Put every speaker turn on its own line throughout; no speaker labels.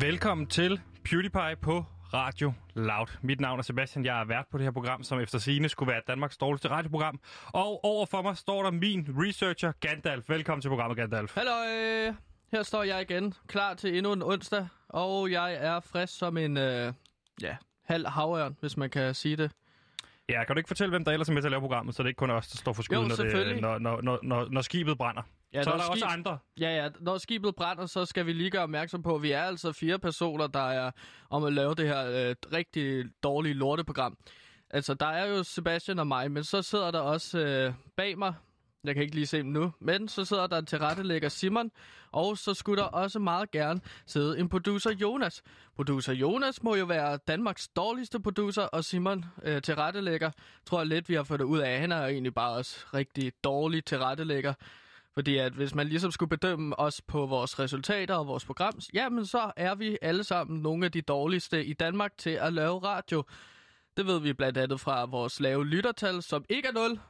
Velkommen til PewDiePie på Radio Loud. Mit navn er Sebastian, jeg er vært på det her program, som efter sine skulle være Danmarks dårligste radioprogram. Og overfor mig står der min researcher, Gandalf. Velkommen til programmet, Gandalf.
Hallo, her står jeg igen, klar til endnu en onsdag, og jeg er frisk som en, øh, ja, halv havørn, hvis man kan sige det.
Ja, kan du ikke fortælle, hvem der ellers er med til at lave programmet, så det ikke kun er os, der står for skud,
Jo,
når, det, når, når, når, når skibet brænder?
Ja,
så er der også
skib-
andre.
Ja, ja, når skibet brænder, så skal vi lige gøre opmærksom på, at vi er altså fire personer, der er om at lave det her øh, rigtig dårlige lorteprogram. Altså, der er jo Sebastian og mig, men så sidder der også øh, bag mig, jeg kan ikke lige se dem nu, men så sidder der en tilrettelægger Simon, og så skulle der også meget gerne sidde en producer Jonas. Producer Jonas må jo være Danmarks dårligste producer, og Simon øh, tilrettelægger, tror jeg lidt, vi har fået det ud af. Han er jo egentlig bare også rigtig dårlig tilrettelægger. Fordi at hvis man ligesom skulle bedømme os på vores resultater og vores program, jamen så er vi alle sammen nogle af de dårligste i Danmark til at lave radio. Det ved vi blandt andet fra vores lave lyttertal, som ikke er 0.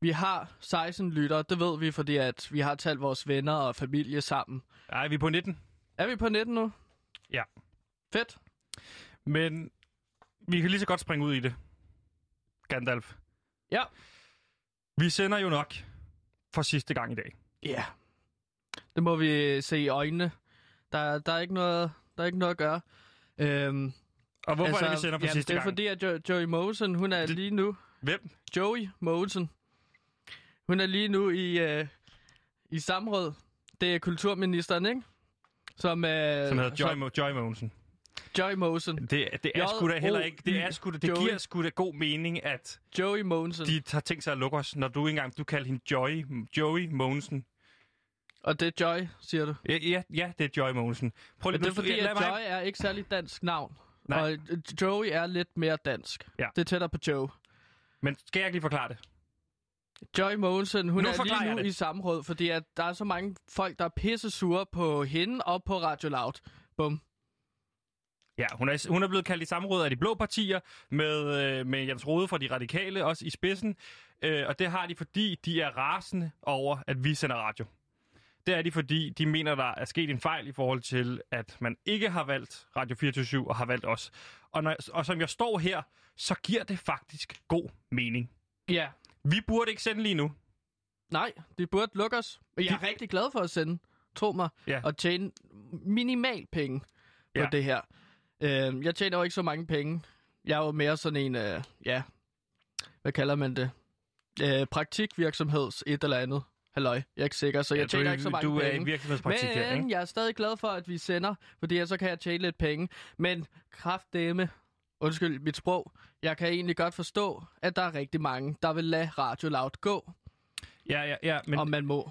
Vi har 16 lyttere, det ved vi, fordi at vi har talt vores venner og familie sammen.
Nej, vi er på 19.
Er vi på 19 nu?
Ja.
Fedt.
Men vi kan lige så godt springe ud i det, Gandalf.
Ja.
Vi sender jo nok for sidste gang i dag.
Ja. Yeah. Det må vi se i øjnene. Der, der, er, ikke noget, der er ikke noget at gøre. Øhm,
Og hvorfor altså, er det, vi sender for
jamen,
sidste
det er
gang?
fordi, at jo- Joey Mosen, hun er
Det-
lige nu...
Hvem?
Joey Mogensen. Hun er lige nu i, øh, i samråd. Det er kulturministeren, ikke? Som, øh,
Som hedder Joy, Mo- Joy Mogensen.
Joy Mogensen.
Det, det er sgu da heller ikke... Det, er sgu da, det
Joey.
giver sgu da god mening, at
Joey Mogensen.
de har tænkt sig at lukke os, når du ikke engang... Du kalder hende Joy, Joey Mogensen.
Og det er Joy, siger du.
Ja, ja, ja, det er Joy Mogensen. Prøv lige,
det er fordi,
lad
at
mig-
Joy er ikke særlig dansk navn.
Nej.
Og øh, Joey er lidt mere dansk.
Ja.
Det er tættere på Joe.
Men skal jeg ikke lige forklare det?
Joy Mogensen, hun
Nu
er lige nu
det.
i samråd, fordi at der er så mange folk, der er pisse sure på hende og på Radio Loud. Bum.
Ja, hun er, hun er blevet kaldt i samråd af de blå partier, med, øh, med Jens Rode fra de radikale også i spidsen. Øh, og det har de, fordi de er rasende over, at vi sender radio. Det er de, fordi de mener, der er sket en fejl i forhold til, at man ikke har valgt Radio 24 og har valgt os. Og, når, og som jeg står her, så giver det faktisk god mening.
Ja.
Vi burde ikke sende lige nu.
Nej, det burde lukke os. Jeg er
De-
rigtig glad for at sende, tro mig,
Ja.
og tjene minimal penge på
Ja.
det her. Øh, jeg tjener jo ikke så mange penge. Jeg er jo mere sådan en, øh, ja, hvad kalder man det? Øh, praktikvirksomheds et eller andet. Halløj, jeg er ikke sikker, så jeg
Ja,
tjener
du,
ikke så mange
du er i
penge.
virksomhedspraktik
Men
her, ikke?
jeg er stadig glad for, at vi sender, fordi så kan jeg tjene lidt penge. Men kraftdeme, undskyld mit sprog, jeg kan egentlig godt forstå, at der er rigtig mange, der vil lade Radio Loud gå,
Ja, ja, ja, men...
Og man må.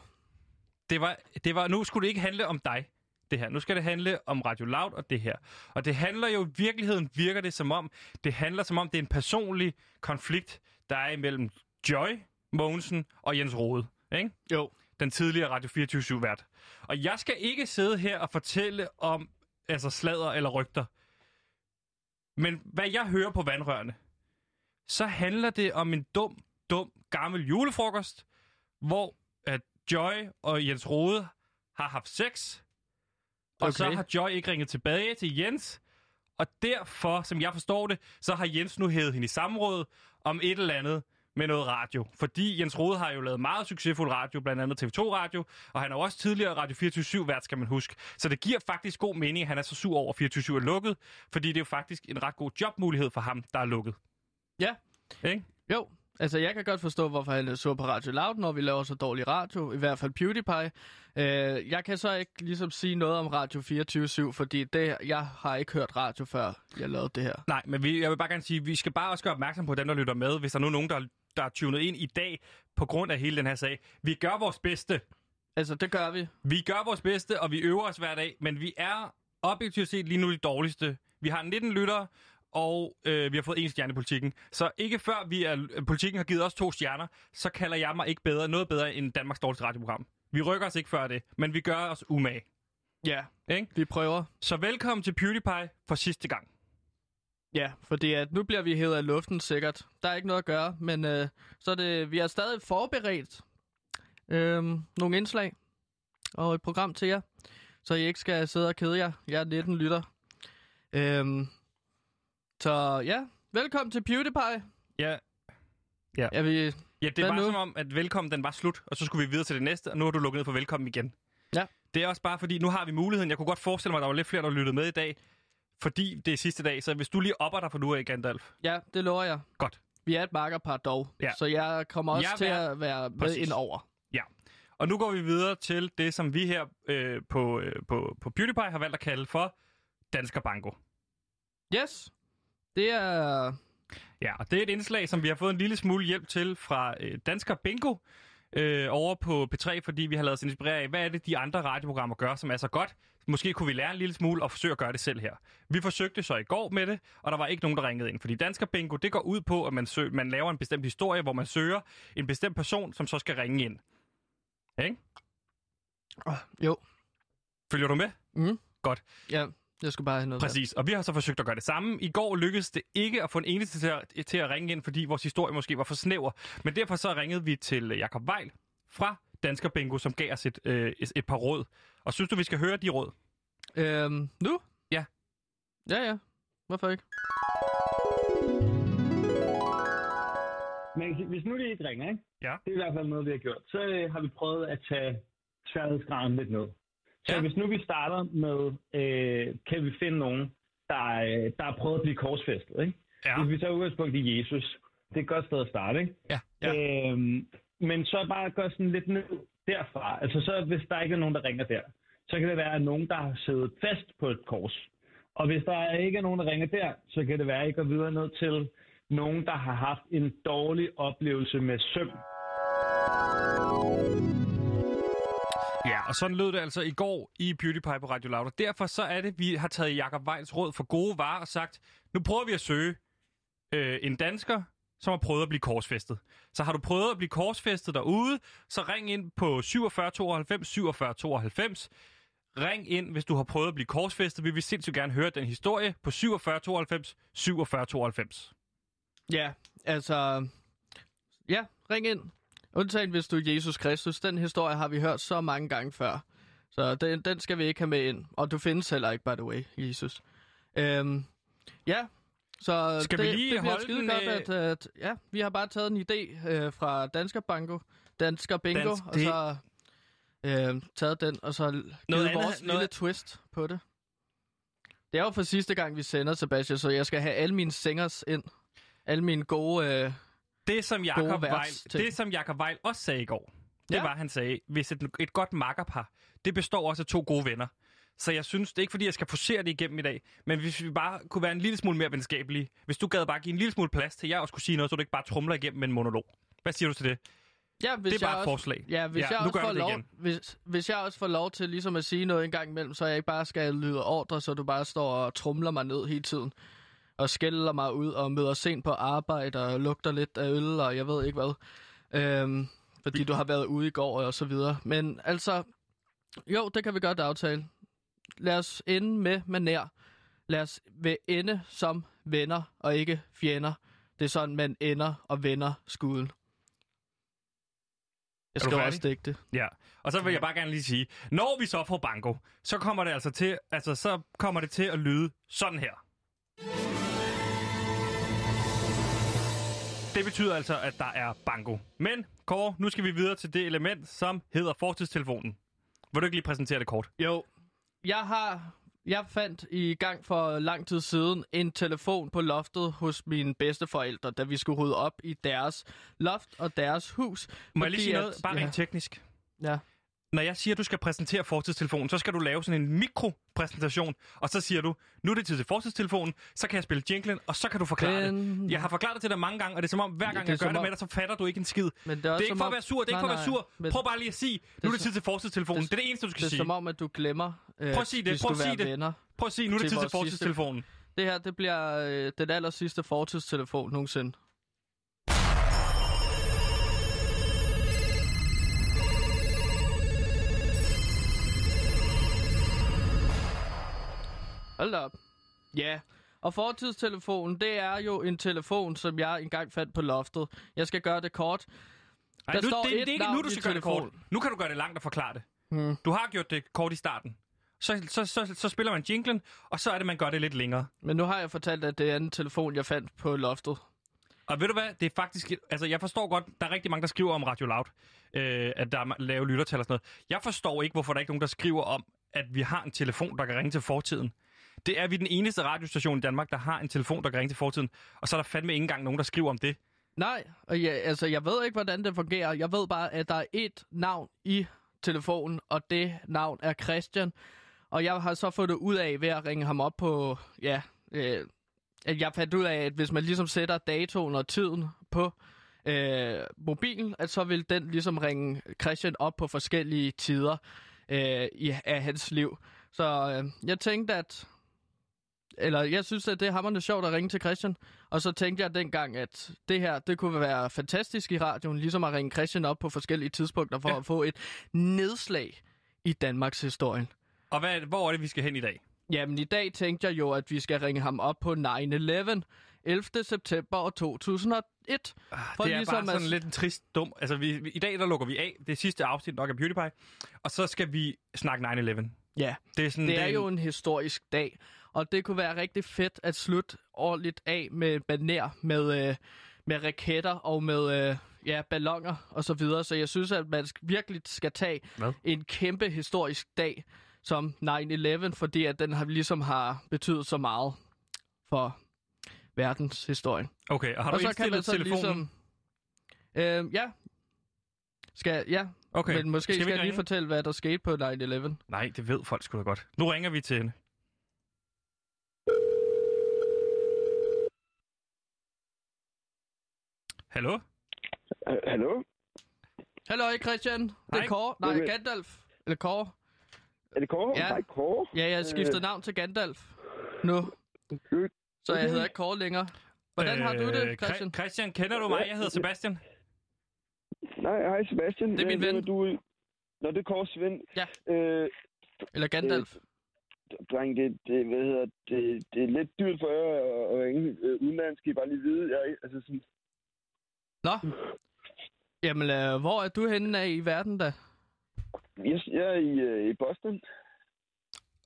det var, det var, nu skulle det ikke handle om dig, det her. Nu skal det handle om Radio Loud og det her. Og det handler jo, i virkeligheden virker det som om, det handler som om, det er en personlig konflikt, der er imellem Joy Mogensen og Jens Rode, ikke?
Jo.
Den tidligere Radio 24 vært. Og jeg skal ikke sidde her og fortælle om altså sladder eller rygter. Men hvad jeg hører på vandrørene, så handler det om en dum, dum gammel julefrokost, hvor at Joy og Jens Rode har haft sex, og så
Okay.
har Joy ikke ringet tilbage til Jens, og derfor, som jeg forstår det, så har Jens nu hævet hende i samråd om et eller andet med noget radio. Fordi Jens Rode har jo lavet meget succesfuld radio, blandt andet TV2 Radio, og han er jo også tidligere Radio 24 vært, skal man huske. Så det giver faktisk god mening, at han er så sur over, at 24 er lukket, fordi det er jo faktisk en ret god jobmulighed for ham, der er lukket.
Ja.
Ikke?
Jo, altså jeg kan godt forstå, hvorfor han er sur på Radio Loud, når vi laver så dårlig radio, i hvert fald PewDiePie. Øh, jeg kan så ikke ligesom sige noget om Radio 24 fordi det, jeg har ikke hørt radio før jeg lavede det her.
Nej, men vi, jeg vil bare gerne sige, at vi skal bare også gøre opmærksom på dem, der lytter med, hvis der nu er nogen, der, der er tunet ind i dag på grund af hele den her sag. Vi gør vores bedste.
Altså, det gør vi.
Vi gør vores bedste, og vi øver os hver dag, men vi er objektivt set lige nu de dårligste. Vi har 19 lyttere, og øh, vi har fået en stjerne i politikken. Så ikke før vi er, politikken har givet os to stjerner, så kalder jeg mig ikke bedre, noget bedre end Danmarks dårligste radioprogram. Vi rykker os ikke før det, men vi gør os umage.
Ja,
Ikke?
vi prøver.
Så velkommen til PewDiePie for sidste gang.
Ja, fordi at nu bliver vi hævet af luften sikkert. Der er ikke noget at gøre, men øh, så er det, vi har stadig forberedt øh, nogle indslag og et program til jer. så I ikke skal sidde og kede jer. Jeg er 19 lytter. Øhm, så ja, velkommen til PewDiePie.
Ja,
Er vi...
ja det
Hvad
var
nu?
som om, at velkommen den var slut, og så skulle vi videre til det næste, og nu har du lukket ned for velkommen igen.
Ja.
Det er også bare fordi, nu har vi muligheden. Jeg kunne godt forestille mig, at der var lidt flere, der lyttede med i dag, fordi det er sidste dag. Så hvis du lige opper dig for nu af, Gandalf.
Ja, det lover jeg.
Godt.
Vi er et makkerpar dog,
Ja.
så jeg kommer også
Jeg
til
er-
at være med
Præcis.
ind over.
Og nu går vi videre til det, som vi her øh, på, øh, på, på PewDiePie har valgt at kalde for Dansker Banko.
Yes, det er...
Ja, og det er et indslag, som vi har fået en lille smule hjælp til fra øh, Dansker Bingo øh, over på P3, fordi vi har lavet os inspirere af, hvad er det, de andre radioprogrammer gør, som er så godt. Måske kunne vi lære en lille smule og forsøge at gøre det selv her. Vi forsøgte så i går med det, og der var ikke nogen, der ringede ind. Fordi Dansker Bingo, det går ud på, at man, sø- man laver en bestemt historie, hvor man søger en bestemt person, som så skal ringe ind. Ikke?
Jo.
Følger du med?
Mm.
Godt.
Ja, jeg skulle bare have noget
Præcis, og vi har så forsøgt at gøre det samme. I går lykkedes det ikke at få en eneste til at, til at ringe ind, fordi vores historie måske var for snæver. Men derfor så ringede vi til Jakob Weil fra Dansker Bingo, som gav os et, øh, et, et par råd. Og synes du, vi skal høre de råd?
der. Øhm, nu?
Ja.
Ja, ja. Hvorfor ikke?
Men hvis nu det ikke ringer, ikke?
Ja.
det er i hvert fald noget, vi har gjort, så øh, har vi prøvet at tage sværhedsgraden lidt ned. Så
Ja.
hvis nu vi starter med, øh, kan vi finde nogen, der, øh, der har prøvet at blive korsfæstet, ikke?
Ja.
Hvis vi tager udgangspunkt i Jesus, det er et godt sted at starte, ikke?
Ja. ja.
Øhm, men så bare gå sådan lidt ned derfra. Altså så, hvis der ikke er nogen, der ringer der, så kan det være, at nogen, der har siddet fast på et kors. Og hvis der ikke er nogen, der ringer der, så kan det være, at I går videre ned til nogen, der har haft en dårlig oplevelse med søvn.
Og sådan lød det altså i går i Beauty Pie på Radio Loud. Derfor så er det, vi har taget Jakob Weils råd for gode varer og sagt, nu prøver vi at søge øh, en dansker, som har prøvet at blive korsfæstet. Så har du prøvet at blive korsfæstet derude, så ring ind på 47 92 47 92. Ring ind, hvis du har prøvet at blive korsfæstet. Vi vil sindssygt gerne høre den historie på 47 92 47 92.
Ja, altså... Ja, ring ind. Undtagen hvis du er Jesus Kristus. Den historie har vi hørt så mange gange før. Så den, den skal vi ikke have med ind. Og du findes heller ikke, by the way, Jesus. Øhm, ja, så
Skal
det,
vi lige
det bliver skide
den,
godt, at, at... Ja, vi har bare taget en idé øh, fra Dansker Banko. Dansker Bingo.
Dansk-
og så øh, taget den, og så givet
Noget andet-
vores
noget-
lille twist på det. Det er jo for sidste gang, vi sender, Sebastian, så jeg skal have alle mine singers ind. Alle mine gode... Øh,
Det, som Jakob Weil, det, som Jakob Weil også sagde i går, det
Ja.
var, han sagde, hvis et, et godt makkerpar, det består også af to gode venner. Så jeg synes, det er ikke fordi, jeg skal forcere det igennem i dag, men hvis vi bare kunne være en lille smule mere venskabelige, hvis du gad bare give en lille smule plads til, at jeg også kunne sige noget, så du ikke bare trumler igennem med en monolog. Hvad siger du til det?
Ja, hvis
Det er bare
jeg
et
også,
forslag.
Ja, hvis
Ja,
jeg
nu
også får lov,
igen.
hvis, hvis jeg også får lov til ligesom at sige noget en gang imellem, så jeg ikke bare skal lyde ordre, så du bare står og trumler mig ned hele tiden. Og skælder mig ud og møder sent på arbejde og lugter lidt af øl og jeg ved ikke hvad. Øhm, fordi du har været ude i går og så videre. Men altså, jo, det kan vi godt aftale. Lad os ende med manær. Lad os ende som venner og ikke fjender. Det er sådan, man ender og vender skuden. Jeg skal også digte.
Ja, og så vil jeg bare gerne lige sige, når vi så får banko, så kommer det altså til, altså så kommer det til at lyde sådan her. Det betyder altså, at der er banko. Men, Kåre, nu skal vi videre til det element, som hedder fortidstelefonen. Vil du ikke lige præsentere det kort?
Jo, jeg har... Jeg fandt i gang for lang tid siden en telefon på loftet hos mine bedsteforældre, da vi skulle rydde op i deres loft og deres hus.
Må jeg lige sige noget, bare
ja,
rent teknisk?
Ja.
Når jeg siger, at du skal præsentere fortidstelefonen, så skal du lave sådan en mikropræsentation, og så siger du, nu er det tid til fortidstelefonen, så kan jeg spille jinglen, og så kan du forklare det.
Men-
Jeg har forklaret det til dig mange gange, og det er som om, hver gang
Det
jeg gør det med dig, så fatter du ikke en skid.
Men det er,
Det er ikke for at være sur, det er ikke for at være sur.
men
Prøv bare lige at sige, nu er det tid til fortidstelefonen.
det-
Det er det eneste, du skal
Det er
sige.
som om, at du glemmer, øh,
Prøv at sige det, prøv at sige det.
venner.
Prøv at sige, nu er det tid til fortidstelefonen.
Det her, det bliver øh, den aller sidste fortidstelefon nogensinde. Hold op. Ja, og fortidstelefonen, det er jo en telefon, som jeg engang fandt på loftet. Jeg skal gøre det kort.
Ej,
Der
nu,
står
det,
et
det er ikke nu, du skal gøre det kort. Nu kan du gøre det langt og forklare det.
Hmm.
Du har gjort det kort i starten. så, så, så, så spiller man jinglen, og så er det, man gør det lidt længere.
Men nu har jeg fortalt, at det er en telefon, jeg fandt på loftet.
Og ved du hvad, det er faktisk... Altså, jeg forstår godt, der er rigtig mange, der skriver om Radio Loud, øh, at der er lave lyttertal og sådan noget. Jeg forstår ikke, hvorfor der er ikke nogen, der skriver om, at vi har en telefon, der kan ringe til fortiden. Det er vi den eneste radiostation i Danmark, der har en telefon, der kan ringe til fortiden. Og så er der fandme ikke engang nogen, der skriver om det.
Nej, og ja, altså, jeg ved ikke, hvordan det fungerer. Jeg ved bare, at der er et navn i telefonen, og det navn er Christian. Og jeg har så fået det ud af ved at ringe ham op på, ja, øh, at jeg fandt ud af, at hvis man ligesom sætter datoen og tiden på øh, mobilen, at så vil den ligesom ringe Christian op på forskellige tider øh, i, af hans liv. Så øh, jeg tænkte, at eller jeg synes, at det er hammerende sjovt at ringe til Christian. Og så tænkte jeg dengang, at det her, det kunne være fantastisk i radioen, ligesom at ringe Christian op på forskellige tidspunkter for ja. at få et nedslag i Danmarks historie.
Og hvad, hvor er det, vi skal hen i dag?
Jamen, i dag tænkte jeg jo, at vi skal ringe ham op på 9-11, 11. september år 2001.
Ah, for det er ligesom bare sådan at... lidt en trist dum. Altså, vi, vi, i dag der lukker vi af. Det sidste afsnit nok af Beauty Pie. Og så skal vi snakke 9-11.
Ja, det er, sådan, det er det... jo en historisk dag. Og det kunne være rigtig fedt at slutte ordentligt af med baner, med, øh, med raketter og med øh, ja, ballonger og så videre. Så jeg synes, at man virkelig skal tage Hvad? en kæmpe historisk dag som 9-11, fordi at den har, ligesom har betydet så meget for verdens historie.
Okay, og har og du indstillet telefonen?
Ligesom, øh, ja. Skal, ja, okay. men måske skal, skal jeg lige fortælle, hvad der skete på 9-11.
Nej, det ved folk sgu da godt. Nu ringer vi til hende. Hallo?
Hallo?
Hallo, Christian. Det er Kåre. Nej, Gandalf. Eller Kåre.
Er det Kåre?
Ja.
Nej, Kåre.
Ja, jeg har skiftet uh... navn til Gandalf nu. Okay. Så jeg hedder ikke Kåre længere. Hvordan har du det, øh, Christian?
Christian, kender du mig? Jeg hedder Sebastian.
Nej, hej Sebastian.
Det er min ven.
Du, Nå, det er Kåre Svend.
Ja. Øh, Eller Gandalf. Øh,
dreng, det, det, hvad hedder, det, det er lidt dyrt for jer at, at ringe øh, udenlands. Skal I bare lige vide? Jeg, altså sådan,
Nå. Jamen, øh, hvor er du henne af i verden da?
Jeg, jeg er i, øh, i Boston.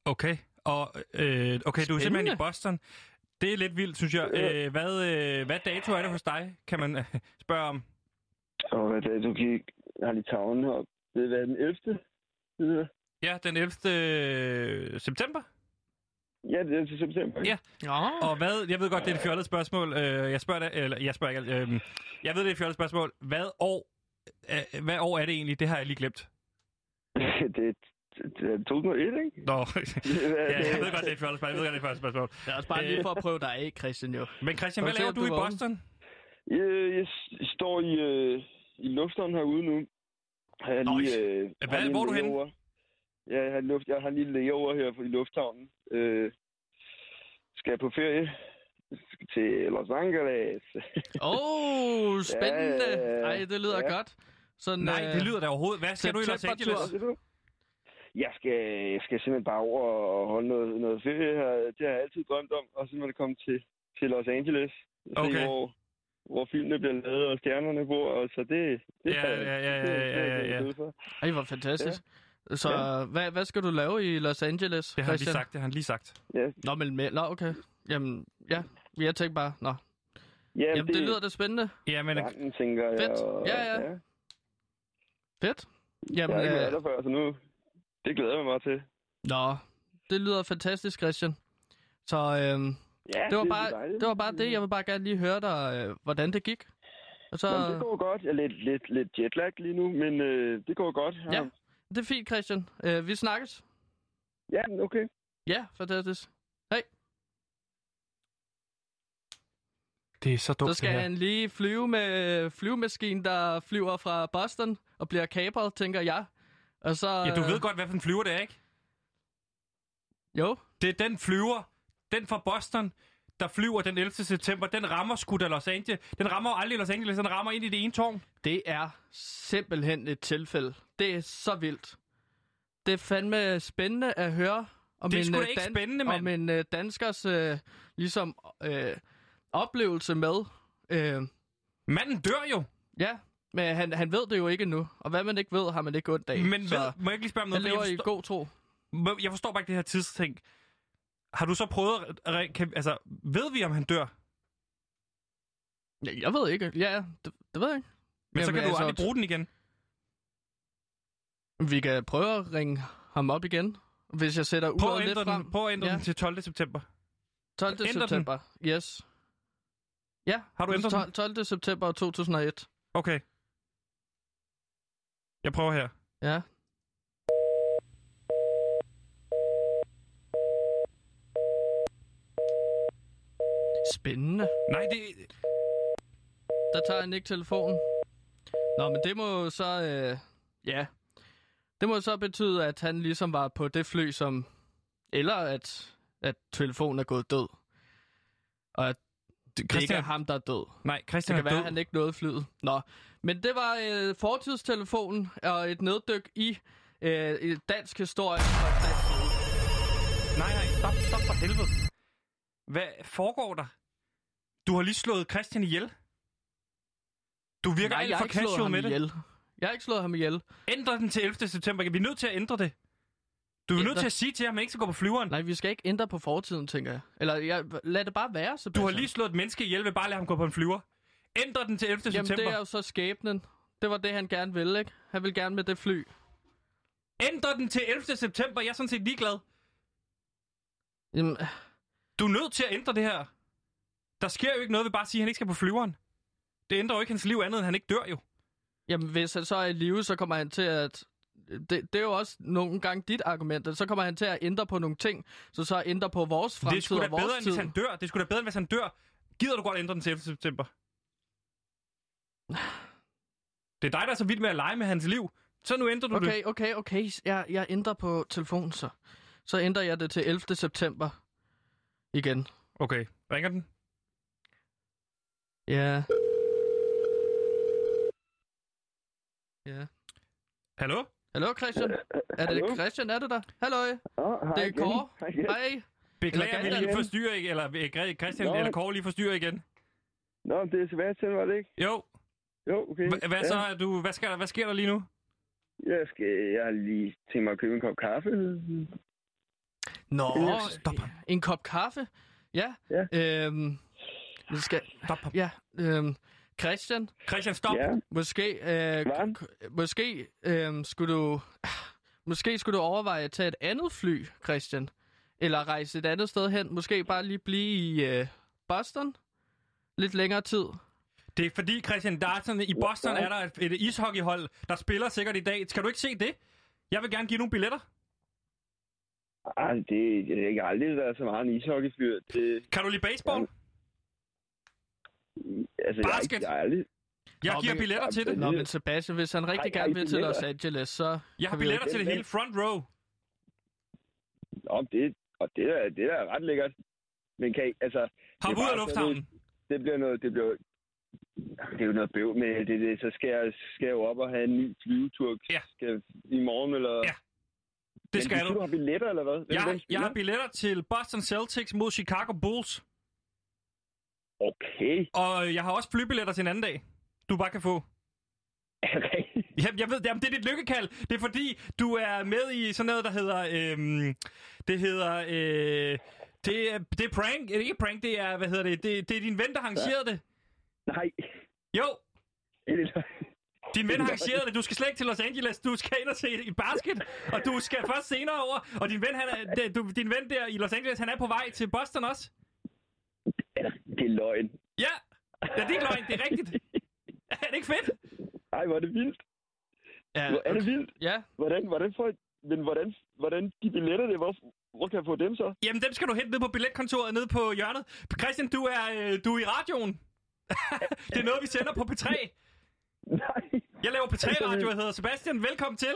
Okay, og øh, okay, du er simpelthen i Boston. Det er lidt vildt, synes jeg. Øh, hvad, øh, hvad dato er det hos dig, kan man øh, spørge om?
Og hvad dato gik? Jeg har lige tavlen her. Det er den 11.
Ja, den 11. september.
Ja, det er til september.
Ja. ja. Og hvad, jeg ved godt, det er et fjollet spørgsmål. Øh, jeg spørger dig, eller jeg spørger ikke, øh, jeg ved, det er et fjollet spørgsmål. Hvad år, øh, hvad år er det egentlig? Det har jeg lige glemt.
det, det er 2001, ikke?
Nå, ja, jeg ved godt, det er et fjollet spørgsmål. Jeg ved godt, det er et spørgsmål.
Det er også bare lige for at prøve dig af, Christian, jo.
Men Christian, hvad laver du, du i Boston?
Jeg, jeg står i, øh, i lufthavnen herude nu. Har jeg lige, øh,
hvad, hvor er du henne?
Ja, jeg har, luft, jeg har lige layover her i lufthavnen. Øh, skal jeg på ferie? Til Los Angeles.
Åh, oh, spændende. Ja. Ej, det lyder ja. godt.
Sådan, Nej, det lyder da overhovedet. Hvad skal du i Los Angeles?
Jeg skal, jeg skal simpelthen bare over og holde noget, noget ferie her. Det har jeg altid drømt om. Og simpelthen komme til, til Los Angeles. Okay. Se, hvor, hvor filmene bliver lavet, og stjernerne bor. Og så det, det
ja, ja, ja, ja, ja, ja, ja.
Ej, hvor fantastisk. Ja. Så ja. hvad, hvad skal du lave i Los Angeles,
Det har han lige sagt, det har han lige sagt.
Ja.
Nå, men med, nå, okay. Jamen, ja, jeg tænker bare, nå. Ja, Jamen, det, det lyder da spændende.
Ja, men...
Verden, tænker jeg.
Fedt, og, ja, ja, ja. Fedt.
Jamen, jeg har ikke været der før, så nu, det glæder jeg mig meget til.
Nå, det lyder fantastisk, Christian. Så øhm, ja, det, var det, bare, det var bare det. Jeg vil bare gerne lige høre dig, øh, hvordan det gik.
Og så... Jamen, det går godt. Jeg er lidt, lidt, lidt jetlag lige nu, men øh, det går godt.
Ja. Det er fint, Christian. Uh, vi snakkes.
Ja, okay.
Ja, fantastisk. Hej.
Det er så dumt,
Så skal han lige flyve med flyvemaskinen, der flyver fra Boston og bliver kapret, tænker jeg. Og så,
ja, du ved godt, hvad for en flyver det er, ikke?
Jo.
Det er den flyver, den fra Boston, der flyver den 11. september, den rammer sgu da Los Angeles. Den rammer aldrig Los Angeles, den rammer ind i det ene tårn.
Det er simpelthen et tilfælde. Det er så vildt. Det er fandme spændende at høre om
det er
en,
øh, ikke dan- spændende,
om en uh, danskers uh, ligesom, uh, oplevelse med. Uh,
Manden dør jo.
Ja, men han, han ved det jo ikke nu. Og hvad man ikke ved, har man ikke ondt af.
Men ved, må jeg ikke lige spørge om noget?
Han lever i god tro.
Jeg forstår bare ikke det her tidsting. Har du så prøvet Kan, altså, ved vi, om han dør?
Ja, jeg ved ikke. Ja, det, det ved jeg ikke.
Men så
Jamen,
kan du
altså,
aldrig bruge den igen.
Vi kan prøve at ringe ham op igen, hvis jeg sætter uret lidt frem.
den, prøv at ændre
Ja.
den til 12. september.
12.
Ændre den.
september. Yes. Ja,
Har du ændret
12, 12. september 2001.
Okay. Jeg prøver her.
Ja. Spændende.
Nej, det...
Der tager han ikke telefonen. Nå, men det må så... Øh, ja. Det må så betyde, at han ligesom var på det fly, som... Eller at, at telefonen er gået død. Og at det ikke er
Christian,
ham, der er død.
nej,
Det
Christian
kan
er
være,
død.
han ikke nåede flyet. Nå, men det var øh, fortidstelefonen og et neddyk i øh, dansk historie. fra dansk.
Nej, nej, stop, stop for helvede. Hvad foregår der? Du har lige slået Christian ihjel. Du virker
Nej,
alt for casual med det.
ihjel. Jeg har ikke slået ham ihjel.
Ændre den til 11. september. Vi er nødt til at ændre det. Du er
Ændre?
nødt til at sige til ham, at han ikke skal gå på flyveren.
Nej, vi skal ikke ændre på fortiden, tænker jeg. Eller jeg, lad det bare være,
Du
Sebastian.
har lige slået et menneske ihjel ved bare at lade ham gå på en flyver. Ændre den til 11.
Jamen,
september.
det er jo så skæbnen. Det var det, han gerne ville, ikke? Han ville gerne med det fly.
Ændre den til 11. september. Jeg er sådan set ligeglad.
Jamen,
Du er nødt til at ændre det her. Der sker jo ikke noget ved bare at sige, at han ikke skal på flyveren. Det ændrer jo ikke hans liv andet, end han ikke dør jo.
jamen, hvis han så er i live, så kommer han til at... Det, det er jo også nogle gange dit argument, at så kommer han til at ændre på nogle ting, så så ændre på vores
det
fremtid
sgu da
og vores
bedre, end
tid.
hvis han dør. Det sgu da bedre, end hvis han dør. Gider du godt ændre den til 11. september? Det er dig, der er så vild med at lege med hans liv. Så nu ændrer du det.
Okay, okay, okay. Jeg, jeg ændrer på telefonen, så. Så ændrer jeg det til 11. september. Igen.
Okay. Ringer den?
Ja. Ja.
Hallo?
Hallo, Christian? Er det
Hallo?
Christian, er det der? Hallo,
Oh, hej
det er
igen.
Kåre.
Hej.
Beklager,
Eller
vi lige forstyrrer ikke, eller øh, Christian
Nå.
eller Kåre lige forstyrrer igen.
Nå, det er Sebastian, var det ikke?
Jo.
Jo, okay.
H- hvad
ja.
så er du, hvad, sker der, hvad sker der lige nu?
Jeg, skal, jeg har lige tænkt mig at købe en kop kaffe.
Nå,
stop.
en kop kaffe. Ja.
Ja.
Øhm, vi skal...
Stop.
Ja, øhm, Christian,
Christian, stop.
Ja,
måske... Øh, k- måske øh, skulle du... Måske skulle du overveje at tage et andet fly, Christian. Eller rejse et andet sted hen. Måske bare lige blive i øh, Boston. Lidt længere tid.
Det er fordi, Christian, der er sådan, i Boston er der et, et ishockeyhold, der spiller sikkert i dag. Skal du ikke se det? Jeg vil gerne give nogle billetter.
Ej, det, det er ikke aldrig været så meget en ishockeyfyr. Det,
Kan du lide baseball?
Altså, jeg, er
Basket.
ikke- jeg, er aldrig...
Jeg
Nå,
giver
men-
billetter til det.
Nå, men Sebastian, hvis han rigtig
Ej,
gerne vil til. Los Angeles, så...
Jeg har billetter til det hele. Front row.
Nå, det, og det er, det er ret lækkert. Men kan I, altså... Er
ud af lufthavnen.
Det bliver noget... Det bliver, det er jo noget bøv med det, det. Så skal jeg, skal jeg jo op og have en ny flyvetur.
Ja.
Skal, I morgen, eller...
Ja, Det
Men
skal
du.
du.
Du har billetter, eller hvad? Hvem-
Jeg,
hvem
jeg har billetter til Boston Celtics mod Chicago Bulls.
Okay.
Og jeg har også flybilletter til en anden dag, du bare kan få.
Okay.
Jamen, jeg ved, jamen, det er dit lykkekald. Det er fordi, du er med i sådan noget, der hedder... Øhm, det hedder... Øh, det, er, det er prank. Det er ikke prank, det er... Hvad hedder det? Det, det er din ven, der har arrangeret det.
Nej.
Jo, din ven har arrangeret det. Du skal slet ikke til Los Angeles. Du skal ind og se i basket. Og du skal først senere over. Og din ven, han er, du, din ven der i Los Angeles, han er på vej til Boston også.
Det er løgn.
Ja, ja det er ikke løgn. Det er rigtigt. Er det ikke fedt?
Ej, hvor er det vildt.
Ja,
Hvor er det vildt.
ja,
Hvordan, hvordan får jeg... Men hvordan, hvordan de billetter det? Hvor, hvor kan jeg få dem så?
Jamen, dem skal du hente ned på billetkontoret nede på hjørnet. Christian, du er, øh, du er i radioen. det er noget, vi sender på P3.
Nej.
Jeg laver P3-radio, jeg hedder Sebastian. Velkommen til.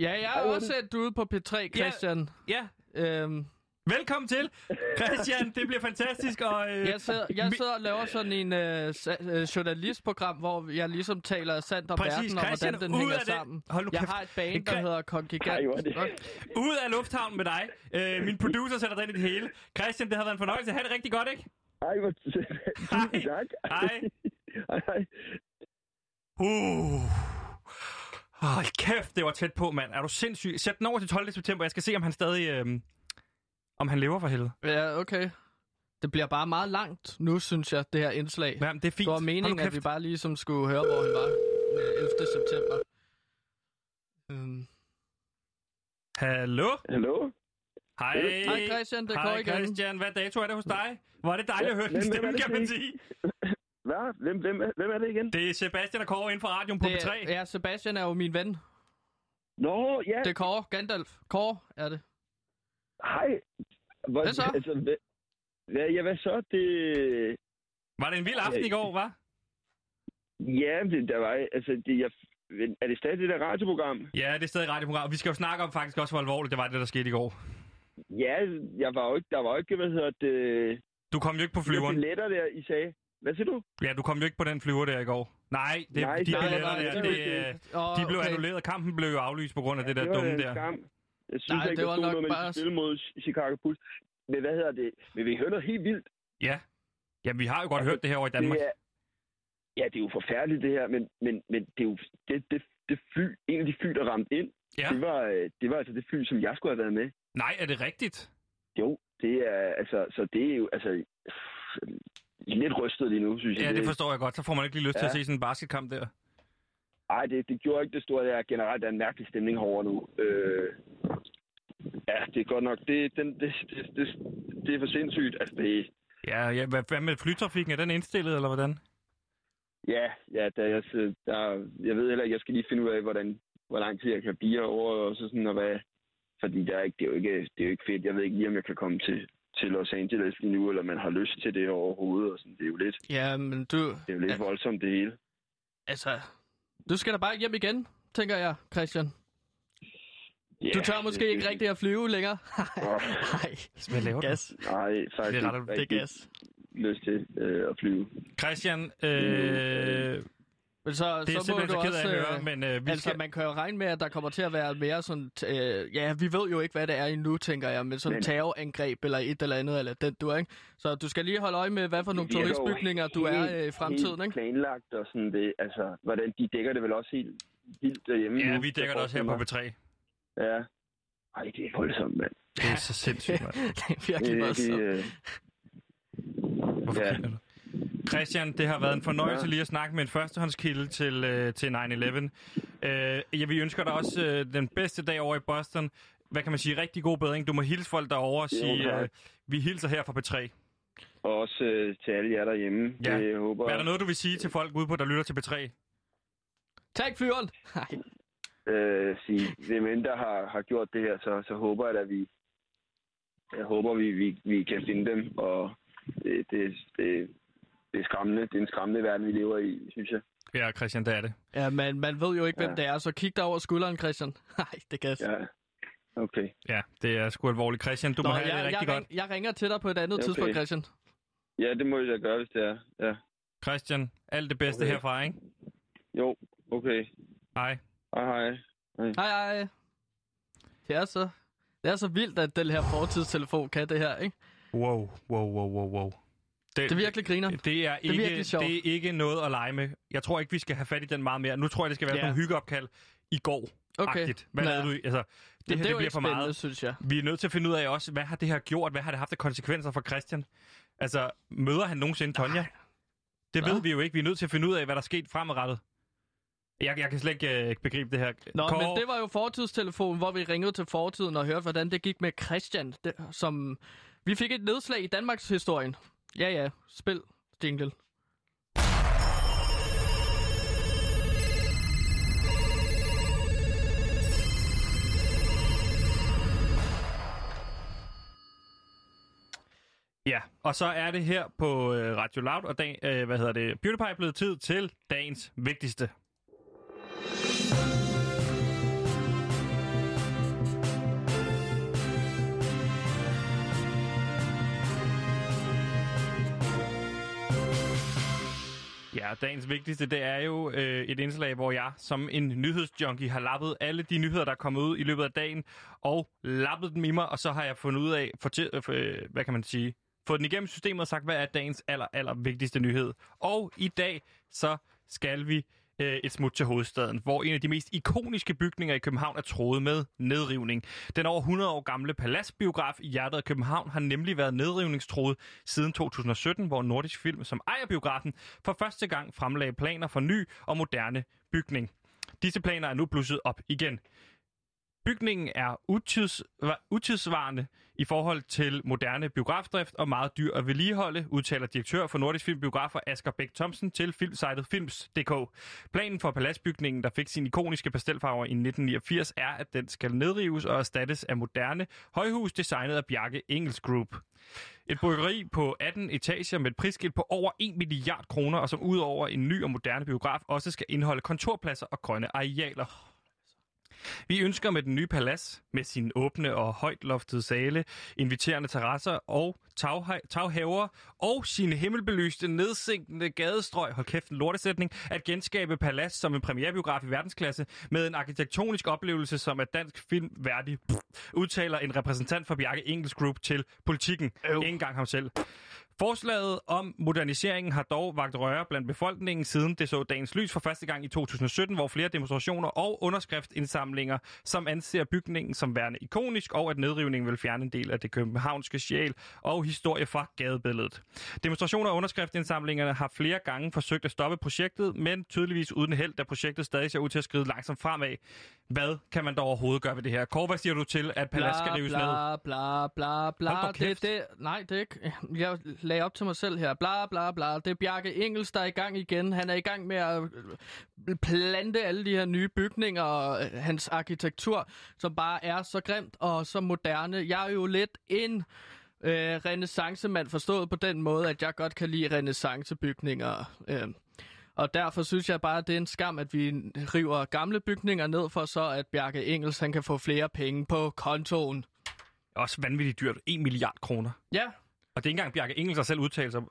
ja, jeg er også sendt ude på P3, Christian.
Ja,
Øhm,
velkommen til. Christian, det bliver fantastisk. Og, øh,
jeg, sidder, jeg sidder og laver sådan en øh, øh, journalistprogram, hvor jeg ligesom taler sandt om
Præcis,
verden, og
Christian,
hvordan den
ud
hænger
af det.
sammen.
Hold nu
Jeg
kæft.
har et band, der hedder Kongigant.
Ud af lufthavnen med dig. Øh, min producer sætter dig ind i det hele. Christian, det har været en fornøjelse. Ha' det rigtig godt, ikke?
Ej, hvor...
Hej.
Tak.
Hej.
Hej, hej.
Uh. Hold kæft, det var tæt på, mand. Er du sindssyg? Sæt den over til 12. september. Jeg skal se, om han stadig... Øh, om han lever for helvede.
Ja, okay. Det bliver bare meget langt nu, synes jeg, det her indslag.
Jamen, det er fint.
Det var meningen, at vi bare ligesom skulle høre, hvor han var øh, 11. september. Um.
Hallo?
Hallo?
Hej.
Hej Christian, det er Kåre igen.
Christian. Hvad dato er det hos dig? Hvor er det dejligt at høre din stemme, kan man sige.
Hvad? Hvem, hvem, hvem er det igen?
Det er Sebastian og Kåre inden for radioen på
det
B3.
Er, ja, Sebastian er jo min ven.
Nå, ja.
Det er Kåre, Gandalf. Kåre er det.
Hej. Hvor,
Hvad så?
Altså, hvad, ja, hvad så? Det...
Var det en vild aften i går, var?
Ja, det, der var... Altså, det, jeg, er det stadig det der radioprogram?
Ja, det er stadig radioprogram. Vi skal jo snakke om faktisk også, hvor alvorligt det var, det der skete i går.
Ja, jeg var jo ikke, der var jo ikke, hvad hedder det...
Du kom jo ikke på flyveren.
De billetter der, I sagde. Hvad siger du?
Ja, du kom jo ikke på den flyver der i går. Nej, det,
Nej,
de
nej,
billetter
nej,
der,
det
det, øh, de blev annulleret. Kampen blev jo aflyst på grund af det der
det
dumme der.
skam. Jeg synes
Nej,
ikke,
det
der
var nok
noget
bare-
spille mod Chicago Bulls. Men hvad hedder det? Men vi hørte noget helt vildt.
Ja. Jamen, vi har jo godt
Altså,
hørt det her over i Danmark.
Det er, ja, det er jo forfærdeligt det her, men, men, men det er jo det, det, det fly, en af de fly, der ramte ind,
Ja.
det, var, øh, det var altså det fly, som jeg skulle have været med.
Nej, er det rigtigt?
Jo, det er altså, så det er jo altså lidt rystet lige nu, synes jeg.
Ja, det forstår jeg godt. Så får man ikke lige lyst til
Ja.
at se sådan en basketkamp der.
Ej, det, det gjorde ikke det store. Det er generelt der er en mærkelig stemning herovre nu. Øh, ja, det er godt nok. Det, den, det, det, det, det er for sindssygt. Altså, det,
Ja, ja hvad, hvad med flytrafikken? Er den indstillet, eller hvordan?
ja, ja der, jeg, der, jeg ved heller ikke, jeg skal lige finde ud af, hvordan, hvor lang tid jeg kan blive over, og så sådan, og hvad, fordi der er ikke, det, er jo ikke, det er jo ikke fedt. Jeg ved ikke lige, om jeg kan komme til, til Los Angeles lige nu, eller man har lyst til det overhovedet. Og sådan. Det er jo lidt,
Ja, men du...
det er jo lidt
Ja.
voldsomt, det hele.
Altså, du skal da bare hjem igen, tænker jeg, Christian.
Ja,
Du tør måske
det-
ikke rigtig at flyve længere. Nej,
Hvad laver du?
gas.
Nej, faktisk
Det er ret-
ikke
Det er gas.
lyst til øh, at flyve.
Christian, øh,
Men så,
det er
så
simpelthen så ked af
også...
at høre,
øh,
men øh, vi
altså,
skal...
man kan jo regne med, at der kommer til at være mere sådan... Øh, ja, vi ved jo ikke, hvad det er endnu, tænker jeg, men sådan
Men-
terrorangreb eller et eller andet, eller den du ikke? Så du skal lige holde øje med, hvad for nogle turistbygninger du er øh, i fremtiden, ikke?
planlagt og sådan det. Altså, hvordan de dækker det vel også helt vildt derhjemme
Ja,
nu,
vi dækker det også her på
forestiller
B3.
mig. Ja. Ej, det er voldsomt, mand.
Det er så sindssygt, mand.
det er virkelig
Det,
voldsomt.
det, øh,
Hvorfor
Ja.
griner du? Christian, det har været en fornøjelse lige at snakke med en førstehåndskilde til, øh, til 9-11. Øh, ja, vi ønsker dig også øh, den bedste dag over i Boston. Hvad kan man sige? Rigtig god bedring. Du må hilse folk derovre og sige,
tak.
øh, vi hilser her fra B3.
og også øh, til alle jer derhjemme.
Ja.
Jeg håber,
Er der noget, du vil sige til folk ude på, der lytter til B3?
Tag flyveren! Nej.
øh, sige, hvem end der har, har gjort det her, så, så håber jeg, at vi, jeg håber, vi, vi, vi kan finde dem, og det, det, det, det er skræmmende. Det er en skræmmende verden, vi lever i, synes jeg.
Ja, Christian, det er det.
Ja, men man ved jo ikke, hvem
Ja.
det er, så kig dig over skulderen, Christian. Nej, det kan
Ja, okay.
Ja, det er sgu alvorligt. Christian, du
Nå,
må have
jeg,
det rigtig
jeg,
godt.
ring, jeg ringer til dig på et andet
okay.
tidspunkt, Christian.
Ja, det må jeg gøre, hvis det er. Ja.
Christian, alt det bedste
Okay.
herfra, ikke?
Jo, okay.
Hej.
Hej, hej.
Hej, hej. Det er så, det er så vildt, at den her fortidstelefon kan det her, ikke?
Wow, wow, wow, wow, wow.
Det er virkelig griner.
Det er, ikke,
virkelig sjovt.
det er ikke noget at lege med. Jeg tror ikke, vi skal have fat i den meget mere. Nu tror jeg, det skal være
Ja.
nogle hyggeopkald i går.
Okay.
Hvad
Ja.
du? Altså, det, her,
det er
det bliver for meget.
synes jeg.
Vi er nødt til at finde ud af også, hvad har det her gjort? Hvad har det haft af konsekvenser for Christian? Altså, møder han nogensinde Tonja? Det
Nå.
ved vi jo ikke. Vi er nødt til at finde ud af, hvad der er sket fremadrettet. Jeg, jeg kan slet ikke øh, begribe det her.
Nå,
Kåre,
men det var jo fortidstelefonen, hvor vi ringede til fortiden og hørte, hvordan det gik med Christian, det, som... Vi fik et nedslag i Danmarks historien. Ja, ja. Spil jingle.
Ja, og så er det her på øh, Radio Loud og dag, øh, hvad hedder det, PewDiePie blevet tid til dagens vigtigste. Ja, dagens vigtigste, det er jo øh, et indslag, hvor jeg som en nyhedsjunkie har lappet alle de nyheder, der er kommet ud i løbet af dagen, og lappet dem i mig, og så har jeg fundet ud af, fortæ- øh, øh, hvad kan man sige, fået den igennem systemet og sagt, hvad er dagens aller, aller vigtigste nyhed. Og i dag, så skal vi øh, et smut til hovedstaden, hvor en af de mest ikoniske bygninger i København er troet med nedrivning. Den over 100 år gamle paladsbiograf i hjertet af København har nemlig været nedrivningstroet siden 2017, hvor Nordisk Film, som ejer biografen, for første gang fremlagde planer for ny og moderne bygning. Disse planer er nu blusset op igen. Bygningen er utids, utidsvarende i forhold til moderne biografdrift og meget dyr at vedligeholde, udtaler direktør for Nordisk Film Biografer Asger Bæk Thomsen til filmsejtet Films.dk. Planen for paladsbygningen, der fik sin ikoniske pastelfarver i 1989, er, at den skal nedrives og erstattes af moderne højhus designet af Bjarke Engels Group. Et byggeri på 18 etager med et prisskilt på over 1 milliard kroner, og som udover en ny og moderne biograf også skal indeholde kontorpladser og grønne arealer. Vi ønsker med den nye palads, med sin åbne og højt loftede sale, inviterende terrasser og taghaver og sine himmelbelyste, nedsænkende gadestrøg, hold kæft en lortesætning, at genskabe palads som en premierbiograf i verdensklasse med en arkitektonisk oplevelse, som er dansk film værdig, udtaler en repræsentant for Bjarke Engels Group til politikken. Ingen engang ham selv. Forslaget om moderniseringen har dog vagt røre blandt befolkningen siden det så dagens lys for første gang i 2017, hvor flere demonstrationer og underskriftindsamlinger, som anser bygningen som værende ikonisk, og at nedrivningen vil fjerne en del af det københavnske sjæl og historie fra gadebilledet. Demonstrationer og underskriftsindsamlingerne har flere gange forsøgt at stoppe projektet, men tydeligvis uden held, da projektet stadig ser ud til at skride langsomt fremad. Hvad kan man dog overhovedet gøre ved det her? Kåre, hvad siger du til, at Palads skal rives
bla, ned? Bla, bla, bla, bla. Det, det, nej, det er ikke... Jeg lagde op til mig selv her. Bla, bla, bla. Det er Bjarke Engels, der er i gang igen. Han er i gang med at øh, plante alle de her nye bygninger og øh, hans arkitektur, som bare er så grimt og så moderne. Jeg er jo lidt en øh, renaissancemand forstået på den måde, at jeg godt kan lide renaissancebygninger. Øh. Og derfor synes jeg bare, at det er en skam, at vi river gamle bygninger ned for så, at Bjarke Engels han kan få flere penge på kontoen.
Også vanvittigt dyrt. 1 milliard kroner.
Ja,
og det er ikke engang Bjarke Engels, der selv udtaler sig.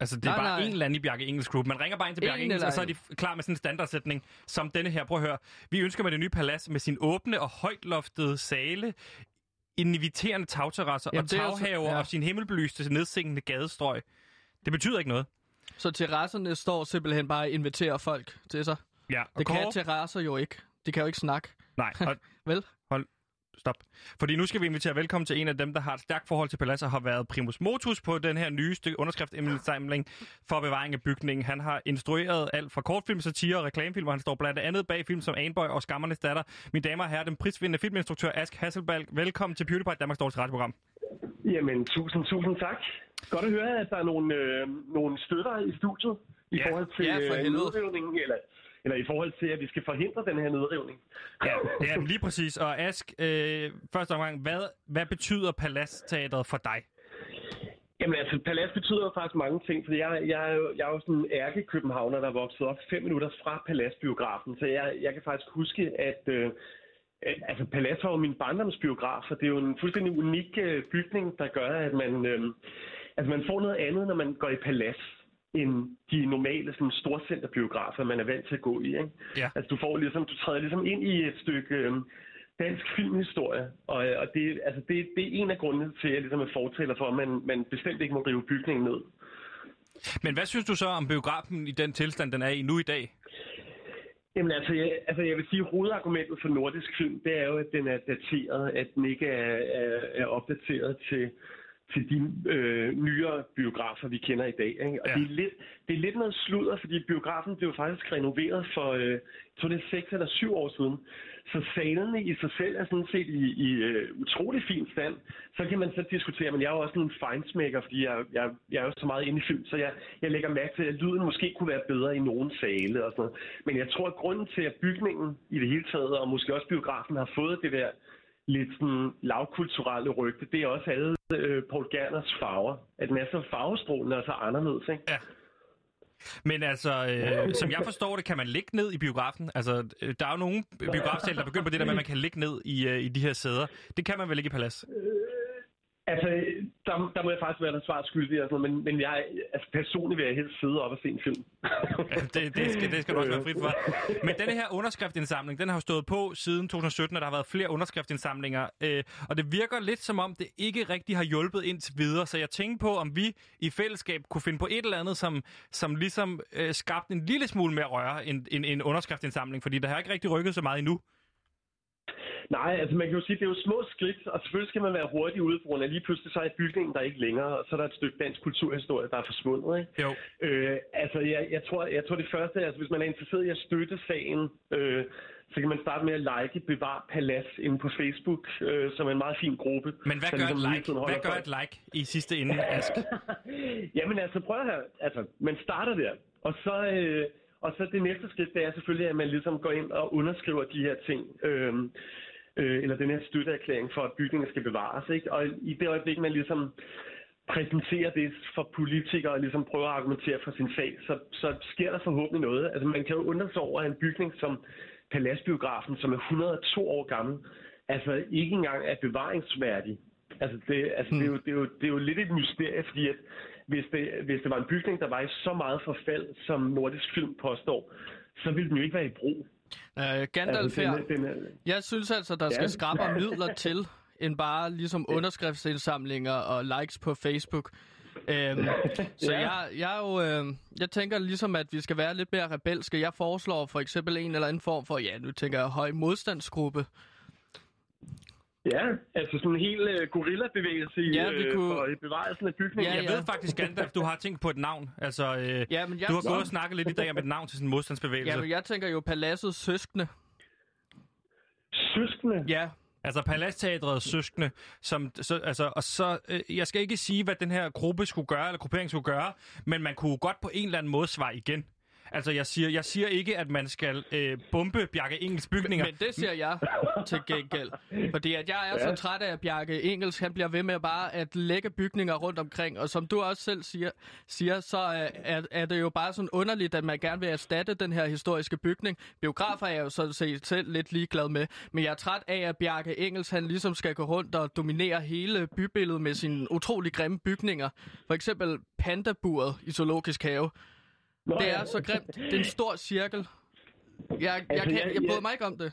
Altså, det er nej, bare nej. en eller anden i Bjarke Engels Group. Man ringer bare ind til Bjarke Engels, og så er de klar med sådan en standardsætning, som denne her. Prøv at høre. Vi ønsker med det nye palads med sin åbne og højtloftede sale, inviterende tagterrasser og taghaver ja. og sin himmelbelyste nedsænkende gadestrøg. Det betyder ikke noget.
Så terrasserne står simpelthen bare og inviterer folk til sig?
Ja.
Og det kan terrasser jo ikke. De kan jo ikke snakke.
Nej.
Og Vel?
Stop. Fordi nu skal vi invitere velkommen til en af dem, der har et stærkt forhold til Paladset, har været primus motus på den her nyeste underskriftsindsamling for bevaring af bygningen. Han har instrueret alt fra kortfilm, satire og reklamefilm, og han står blandt andet bag film som Anboy og Skammernes Datter. Mine damer og herrer, den prisvindende filminstruktør Ask Hasselbalg. Velkommen til PewDiePie, Danmarks dårligste radioprogram.
Jamen, tusind, tusind tak. Godt at høre, at der er nogle, øh, nogle støtter i studiet i ja. forhold til ja, for øh, nedrivningen, eller eller i forhold til, at vi skal forhindre den her nedrivning.
Ja, er lige præcis. Og Ask, øh, første omgang, hvad, hvad betyder Palastteateret for dig?
Jamen altså, Palas betyder faktisk mange ting, fordi jeg, jeg, er, jo, jeg er jo sådan en ærke-københavner, der er vokset op fem minutter fra Palasbiografen, så jeg, jeg kan faktisk huske, at øh, altså Palas var jo min barndomsbiograf, og det er jo en fuldstændig unik øh, bygning, der gør, at man, øh, altså man får noget andet, når man går i Palas end de normale sådan, storcenterbiografer, man er vant til at gå i. Ikke?
Ja.
Altså, du, får ligesom, du træder ligesom ind i et stykke øh, dansk filmhistorie, og, og det, altså, det, det er en af grundene til, at jeg ligesom er fortæller for, at man, man bestemt ikke må rive bygningen ned.
Men hvad synes du så om biografen i den tilstand, den er i nu i dag?
Jamen altså jeg, altså, jeg vil sige, at hovedargumentet for nordisk film, det er jo, at den er dateret, at den ikke er, er, er opdateret til, til de øh, nyere biografer, vi kender i dag. Ikke? Og ja. det, er lidt, det er lidt noget sludder, fordi biografen blev faktisk renoveret for, øh, tror det er 6 eller 7 år siden. Så salene i sig selv er sådan set i, i uh, utrolig fin stand. Så kan man så diskutere, men jeg er jo også en fejnsmækker, fordi jeg, jeg, jeg er jo så meget inde i film, så jeg, jeg lægger mærke til, at lyden måske kunne være bedre i nogle sale og sådan noget. Men jeg tror, at grunden til, at bygningen i det hele taget, og måske også biografen, har fået det der lidt sådan lavkulturelle rygte, det er også alle øh, Paul Gerners farver. At den er så farvestrålende og så anderledes, ikke?
Ja. Men altså, øh, som jeg forstår det, kan man ligge ned i biografen. Altså, øh, der er jo nogle biografsæl, der begynder på det der med, at man kan ligge ned i, øh, i de her sæder. Det kan man vel ikke i Palads?
Altså, der, der må jeg faktisk være der svar skyldig, altså, men, men jeg, altså, personligt vil jeg helst sidde op og se en film.
ja, det, det, skal, det skal du også være frit for. Men denne her underskriftindsamling, den har jo stået på siden 2017, og der har været flere underskriftsindsamlinger. Øh, og det virker lidt som om, det ikke rigtig har hjulpet indtil videre. Så jeg tænker på, om vi i fællesskab kunne finde på et eller andet, som, som ligesom øh, skabte en lille smule mere røre end, end en underskriftsindsamling. Fordi der har ikke rigtig rykket så meget endnu.
Nej, altså man kan jo sige, at det er jo små skridt, og selvfølgelig skal man være hurtig ude, grund af lige pludselig så er bygningen der ikke længere, og så er der et stykke dansk kulturhistorie, der er forsvundet. Ikke?
Jo.
Øh, altså jeg, jeg, tror, jeg tror det første, altså hvis man er interesseret i at støtte sagen, øh, så kan man starte med at like Bevar Palads inde på Facebook, øh, som er en meget fin gruppe.
Men hvad gør, ligesom et, like? hvad gør et like i sidste ende, Ask?
Jamen altså, prøv at høre. Altså, man starter der, og så... Øh, og så det næste skridt, det er selvfølgelig, at man ligesom går ind og underskriver de her ting. Øh, øh, eller den her støtteerklæring for, at bygningen skal bevares. Ikke? Og i det øjeblik, man ligesom præsenterer det for politikere og ligesom prøver at argumentere for sin sag, så, så sker der forhåbentlig noget. Altså man kan jo undre sig over en bygning som Paladsbiografen, som er 102 år gammel, altså ikke engang er bevaringsværdig. Altså, det, altså mm. det, er jo, det, er jo, det er jo lidt et mysterie, fordi at hvis det, hvis det var en bygning, der var i så meget forfald, som Nordisk Film påstår, så ville den jo ikke være i brug.
Uh, Gandalf her. Den, den er, jeg synes altså, der skal skrabe midler til, end bare ligesom underskriftsindsamlinger og likes på Facebook. Øhm, så ja. jeg, jeg, jo, øh, jeg tænker ligesom, at vi skal være lidt mere rebelske. Jeg foreslår for eksempel en eller anden form for, ja, nu tænker jeg høj modstandsgruppe,
Ja, altså sådan en hel uh, gorilla-bevægelse
ja, vi
øh, kunne... for bevarelsen af bygningen.
Ja, jeg ja. ved faktisk, Gandalf, du har tænkt på et navn. Altså, øh, ja, men jeg... du har gået og snakket lidt i dag om et navn til sådan en modstandsbevægelse.
Ja, men jeg tænker jo Paladsets søskende.
Søskende?
Ja.
Altså Paladsteatrets søskende, som, så, altså, og så, øh, jeg skal ikke sige, hvad den her gruppe skulle gøre, eller gruppering skulle gøre, men man kunne godt på en eller anden måde svare igen. Altså, jeg siger, jeg siger ikke, at man skal øh, bombe Bjarke Engels bygninger.
Men det siger jeg til gengæld. Fordi at jeg er ja. så træt af, at Bjarke Engels han bliver ved med bare at lægge bygninger rundt omkring. Og som du også selv siger, siger så er, er det jo bare sådan underligt, at man gerne vil erstatte den her historiske bygning. Biografer er jeg jo sådan set selv lidt ligeglad med. Men jeg er træt af, at Bjarke Engels han ligesom skal gå rundt og dominere hele bybilledet med sine utrolig grimme bygninger. For eksempel pandaburet i Zoologisk Have. Nå, det er ja. så grimt. Det er en stor cirkel. Jeg, jeg, altså, kan, jeg, jeg, jeg bryder mig ikke om det.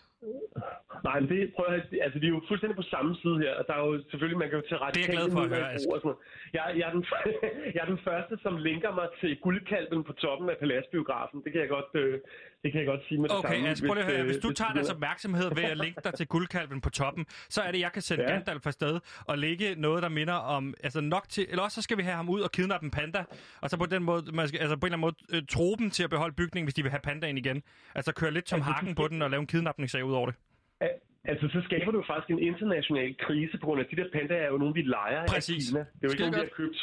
Nej, men det prøver jeg, altså vi er jo fuldstændig på samme side her, og der er jo selvfølgelig, man kan jo til ret
Det er jeg glad for at høre,
jeg, jeg, er den, jeg er den første, som linker mig til guldkalven på toppen af Paladsbiografen. Det kan jeg godt, øh, det kan jeg godt sige med det
okay,
samme.
Okay, prøv at høre. Hvis, hvis du hvis, tager deres opmærksomhed ved at linke dig til guldkalven på toppen, så er det, jeg kan sende ja. Gandalf afsted og lægge noget, der minder om, altså nok til, eller også så skal vi have ham ud og kidnappe en panda, og så på den måde, man skal, altså på en eller anden måde, øh, tro dem til at beholde bygningen, hvis de vil have pandaen igen. Altså køre lidt som hakken på den og lave en kidnapningssag ud over det.
Altså, så skaber du faktisk en international krise, på grund af, at de der pandaer er jo nogle, vi leger
Præcis.
af Kina. Det er jo ikke nogen, vi har købt.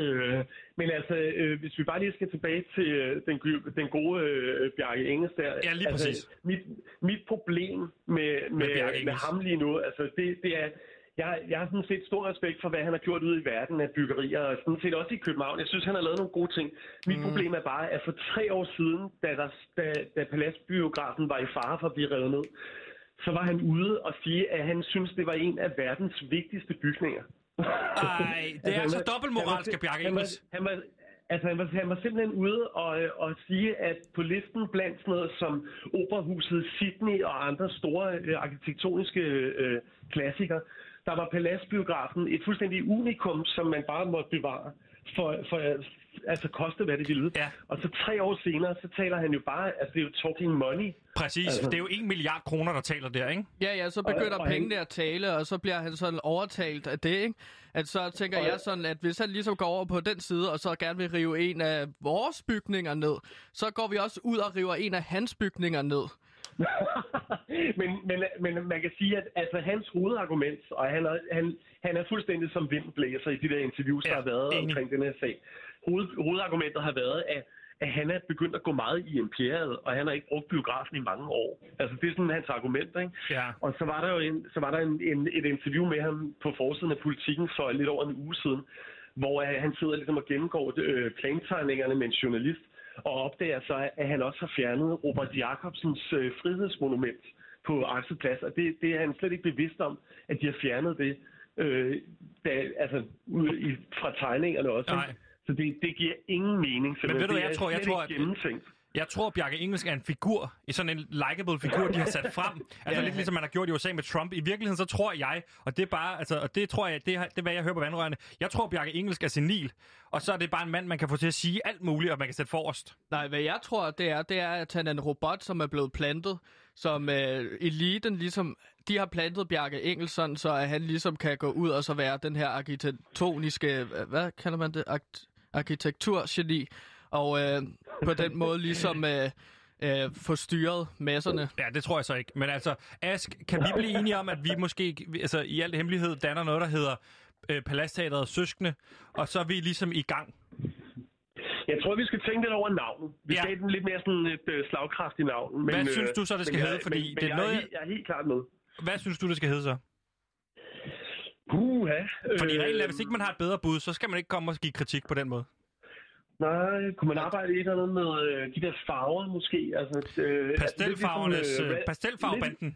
Øh, men altså, øh, hvis vi bare lige skal tilbage til øh, den, den gode øh, Bjarke Engels der.
Ja, lige
altså,
præcis.
Mit, mit problem med, med, med, med ham lige nu, altså det, det er, jeg, jeg har sådan set stor respekt for, hvad han har gjort ude i verden af byggerier, og sådan set også i København. Jeg synes, han har lavet nogle gode ting. Mit mm. problem er bare, at for tre år siden, da, der, da, da Paladsbiografen var i fare for at blive revet ned, så var han ude og sige, at han synes, det var en af verdens vigtigste bygninger.
Nej, det er altså, altså dobbeltmoralsk Bjarke.
Han var, altså, han var, han var simpelthen ude og, og sige, at på listen blandt sådan noget som Operahuset Sydney og andre store øh, arkitektoniske øh, klassikere, der var Paladsbiografen et fuldstændig unikum, som man bare måtte bevare for, for altså koste, hvad det ville.
Ja.
Og så tre år senere, så taler han jo bare, altså det er jo talking money.
Præcis, altså, det er jo en milliard kroner, der taler der, ikke?
Ja, ja, så begynder og, og pengene han... at tale, og så bliver han sådan overtalt af det, ikke? At så tænker og, jeg sådan, at hvis han ligesom går over på den side, og så gerne vil rive en af vores bygninger ned, så går vi også ud og river en af hans bygninger ned.
men, men, men man kan sige, at altså, hans hovedargument, og han er, han, han er fuldstændig som vindblæser i de der interviews, ja, der har været enig. omkring den her sag. Hoved, hovedargumentet har været, at, at han er begyndt at gå meget i imperiet, og han har ikke brugt biografen i mange år. Altså, det er sådan hans argument, ikke?
Ja.
Og så var der jo en, så var der en, en, et interview med ham på forsiden af politikken for lidt over en uge siden, hvor uh, han sidder ligesom og gennemgår øh, plantegningerne med en journalist, og opdager så, at han også har fjernet Robert Jacobsens øh, frihedsmonument på Axelplads, og det, det er han slet ikke bevidst om, at de har fjernet det øh, da, altså i, fra tegningerne også.
Nej.
Så det, det giver ingen mening.
Men ved du,
det
jeg
er
tror- jeg tror, at-. Jeg tror, Bjarke Engelsk er en figur, i sådan en likable figur, de har sat frem. Altså
Ja.
lidt ligesom man har gjort i USA med Trump. I virkeligheden, så tror jeg, og det er bare, altså, og det tror jeg, det er, det er hvad jeg hører på vandrørene. Jeg tror, Bjarke Engelsk er senil, og så er det bare en mand, man kan få til at sige alt muligt, og man kan sætte forrest.
Nej, hvad jeg tror, det er, det er, at han er en robot, som er blevet plantet, som øh, eliten ligesom... De har plantet Bjarke Engel sådan, så at han ligesom kan gå ud og så være den her arkitektoniske... øh, Hvad kalder man det? Arkt- arkitekturgeni. Og øh, på den måde ligesom øh, øh, få styret masserne.
Ja, det tror jeg så ikke. Men altså, Ask, kan vi blive enige om, at vi måske altså, i al hemmelighed danner noget, der hedder øh, Palastteateret Søskende, og så er vi ligesom i gang.
Jeg tror, vi skal tænke lidt over navnet. Vi
Ja.
skal have den lidt mere sådan et øh, slagkraftigt navn. Men,
Hvad synes du så, det skal hedde? Fordi
men,
det er
jeg,
noget,
er
jeg-
helt, jeg er helt klart med.
Hvad synes du, det skal hedde så?
Puha.
Fordi
øh,
reglen er, hvis ikke man har et bedre bud, så skal man ikke komme og give kritik på den måde.
Nej, kunne man arbejde i et eller andet med øh, de der farver måske? Altså, øh,
Pastelfarvernes,
lidt
øh,
ligesom,
pastelfarvebanden.
lidt-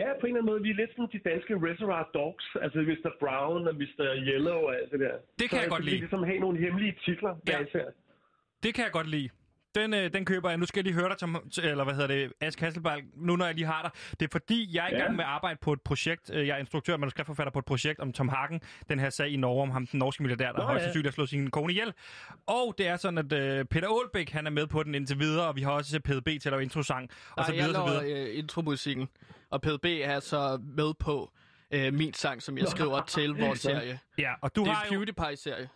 Ja, på en eller anden måde. Vi er lidt som de danske Reservoir Dogs. Altså Mr. Brown og Mr. Yellow og alt det der.
Det kan
så,
jeg godt
så
lide.
Vi ligesom have nogle hemmelige titler.
Ja.
Ja. Især.
Det kan jeg godt lide. Den, øh, den køber jeg. Nu skal jeg lige høre dig, Tom, eller hvad hedder det, Ask Hasselbalg, nu når jeg lige har dig. Det er fordi, jeg er i gang med at arbejde på et projekt. Øh, Jeg er instruktør og manuskriptforfatter på et projekt om Tom Hagen. Den her sag i Norge om ham, den norske milliardær, der
Nå,
højst sandsynligt har slået sin kone ihjel. Og det er sådan, at øh, Peter Aalbæk, han er med på den indtil videre, og vi har også PDB til at lave introsang, og så
Nej, jeg
videre, så videre.
laver øh, intromusikken, og PDB er så med på øh, min sang, som jeg skriver til vores serie.
Ja, og du
Det er
har
en
jo...
PewDiePie-serie.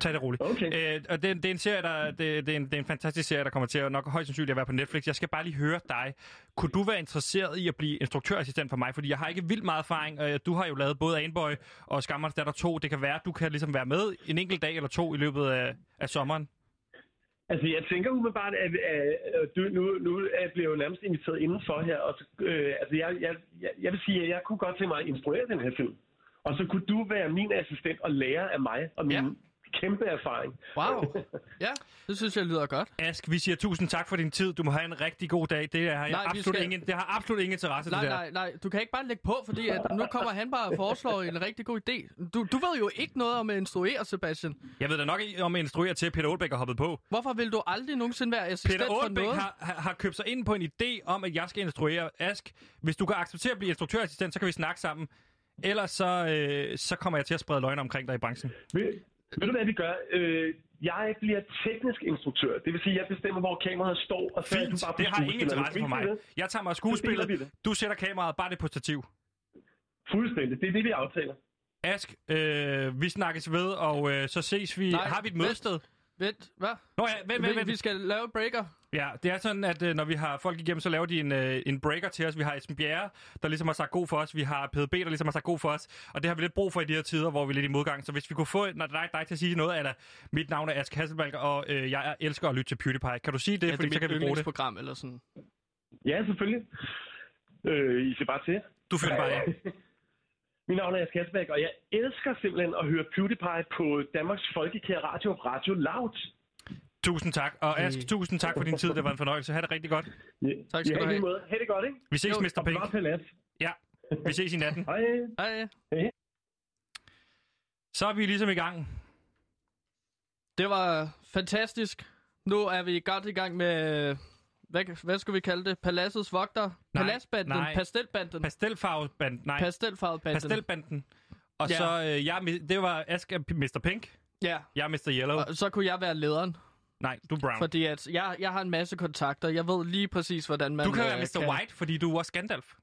Tag det roligt.
Okay.
Øh, og det, det, er en serie, der, det, det, er en, det er en fantastisk serie, der kommer til at nok højst sandsynligt at være på Netflix. Jeg skal bare lige høre dig. Kunne du være interesseret i at blive instruktørassistent for mig? Fordi jeg har ikke vildt meget erfaring. Øh, du har jo lavet både Anboy og Skammerens Datter 2. Det kan være, at du kan ligesom være med en enkelt dag eller to i løbet af, af sommeren.
Altså, jeg tænker umiddelbart, at, at, at du, nu, nu er jeg jo nærmest inviteret indenfor her. Og, så, øh, altså, jeg, jeg, jeg, jeg vil sige, at jeg kunne godt tænke mig at instruere den her film. Og så kunne du være min assistent og lære af mig og min
Ja.
Kæmpe erfaring.
Wow. Ja, det synes jeg lyder godt.
Ask, vi siger tusind tak for din tid. Du må have en rigtig god dag. Det, er, jeg
Nej, vi
absolut
skal-
ingen, det har absolut ingen interesse,
Nej,
det der.
nej, nej. Du kan ikke bare lægge på, fordi at nu kommer han bare og foreslår en rigtig god idé. Du, du ved jo ikke noget om at instruere, Sebastian.
Jeg ved da nok ikke om at instruere til, at Peter Aalbæk har hoppet på.
Hvorfor vil du aldrig nogensinde være assistent
Peter
for
Aalbæk
noget?
har, har, har købt sig ind på en idé om, at jeg skal instruere Ask. Hvis du kan acceptere at blive instruktørassistent, så kan vi snakke sammen. Ellers så, øh, så kommer jeg til at sprede løgne omkring dig i branchen.
Ved, ved du, hvad vi gør? Øh, jeg bliver teknisk instruktør. Det vil sige, at jeg bestemmer, hvor kameraet står, og så er du
Fint,
bare på
det har ingen interesse for mig. Jeg tager mig af skuespillet. Du sætter kameraet bare det på stativ.
Fuldstændig. Det er det, vi aftaler.
Ask, øh, vi snakkes ved, og øh, så ses vi.
Nej,
har vi et mødested?
Vent, hvad?
Nå ja, vent, vent,
Vi, vi
vent.
skal lave breaker.
Ja, det er sådan, at øh, når vi har folk igennem, så laver de en, øh, en breaker til os. Vi har Esben Bjerre, der ligesom har sagt god for os. Vi har PDB, der ligesom har sagt god for os. Og det har vi lidt brug for i de her tider, hvor vi er lidt i modgang. Så hvis vi kunne få når dig, dig til at sige noget det. Mit navn er Ask Hasselbalg, og øh, jeg er- elsker at lytte til PewDiePie. Kan du sige det,
Ja,
fordi
det
så
er
kan
mit
vi bruge det.
yndlingsprogram, eller sådan.
Ja, selvfølgelig. Øh, I ser bare til.
Du finder bare af.
Mit navn er Jas Kasbæk, og jeg elsker simpelthen at høre PewDiePie på Danmarks Folkekære Radio, Radio Loud.
Tusind tak. Og Ask,
Øh.
tusind tak for din tid. Det var en fornøjelse. Ha' det rigtig godt.
Ja,
Tak skal
ja,
du have.
måde. Ha' det godt, ikke?
Vi ses,
Jo,
Mr. Pink. Ja, vi ses i natten.
Hej.
Hej.
Så er vi ligesom i gang.
Det var fantastisk. Nu er vi godt i gang med... Hvad, hvad skulle vi kalde det? Paladsets vogter?
Nej,
Palasbanden?
nej.
Pastelbanden?
Pastelfarveband. Nej,
Pastelfarvebanden?
pastelbanden. Og
Ja.
så, øh, jeg, det var Ask er Mr. Pink.
Ja.
Jeg er Mr. Yellow.
Og så kunne jeg være lederen.
Nej, du er Brown.
Fordi at jeg, jeg har en masse kontakter. Jeg ved lige præcis, hvordan man...
Du kan
øh,
være Mr. White, fordi du er også Gandalf.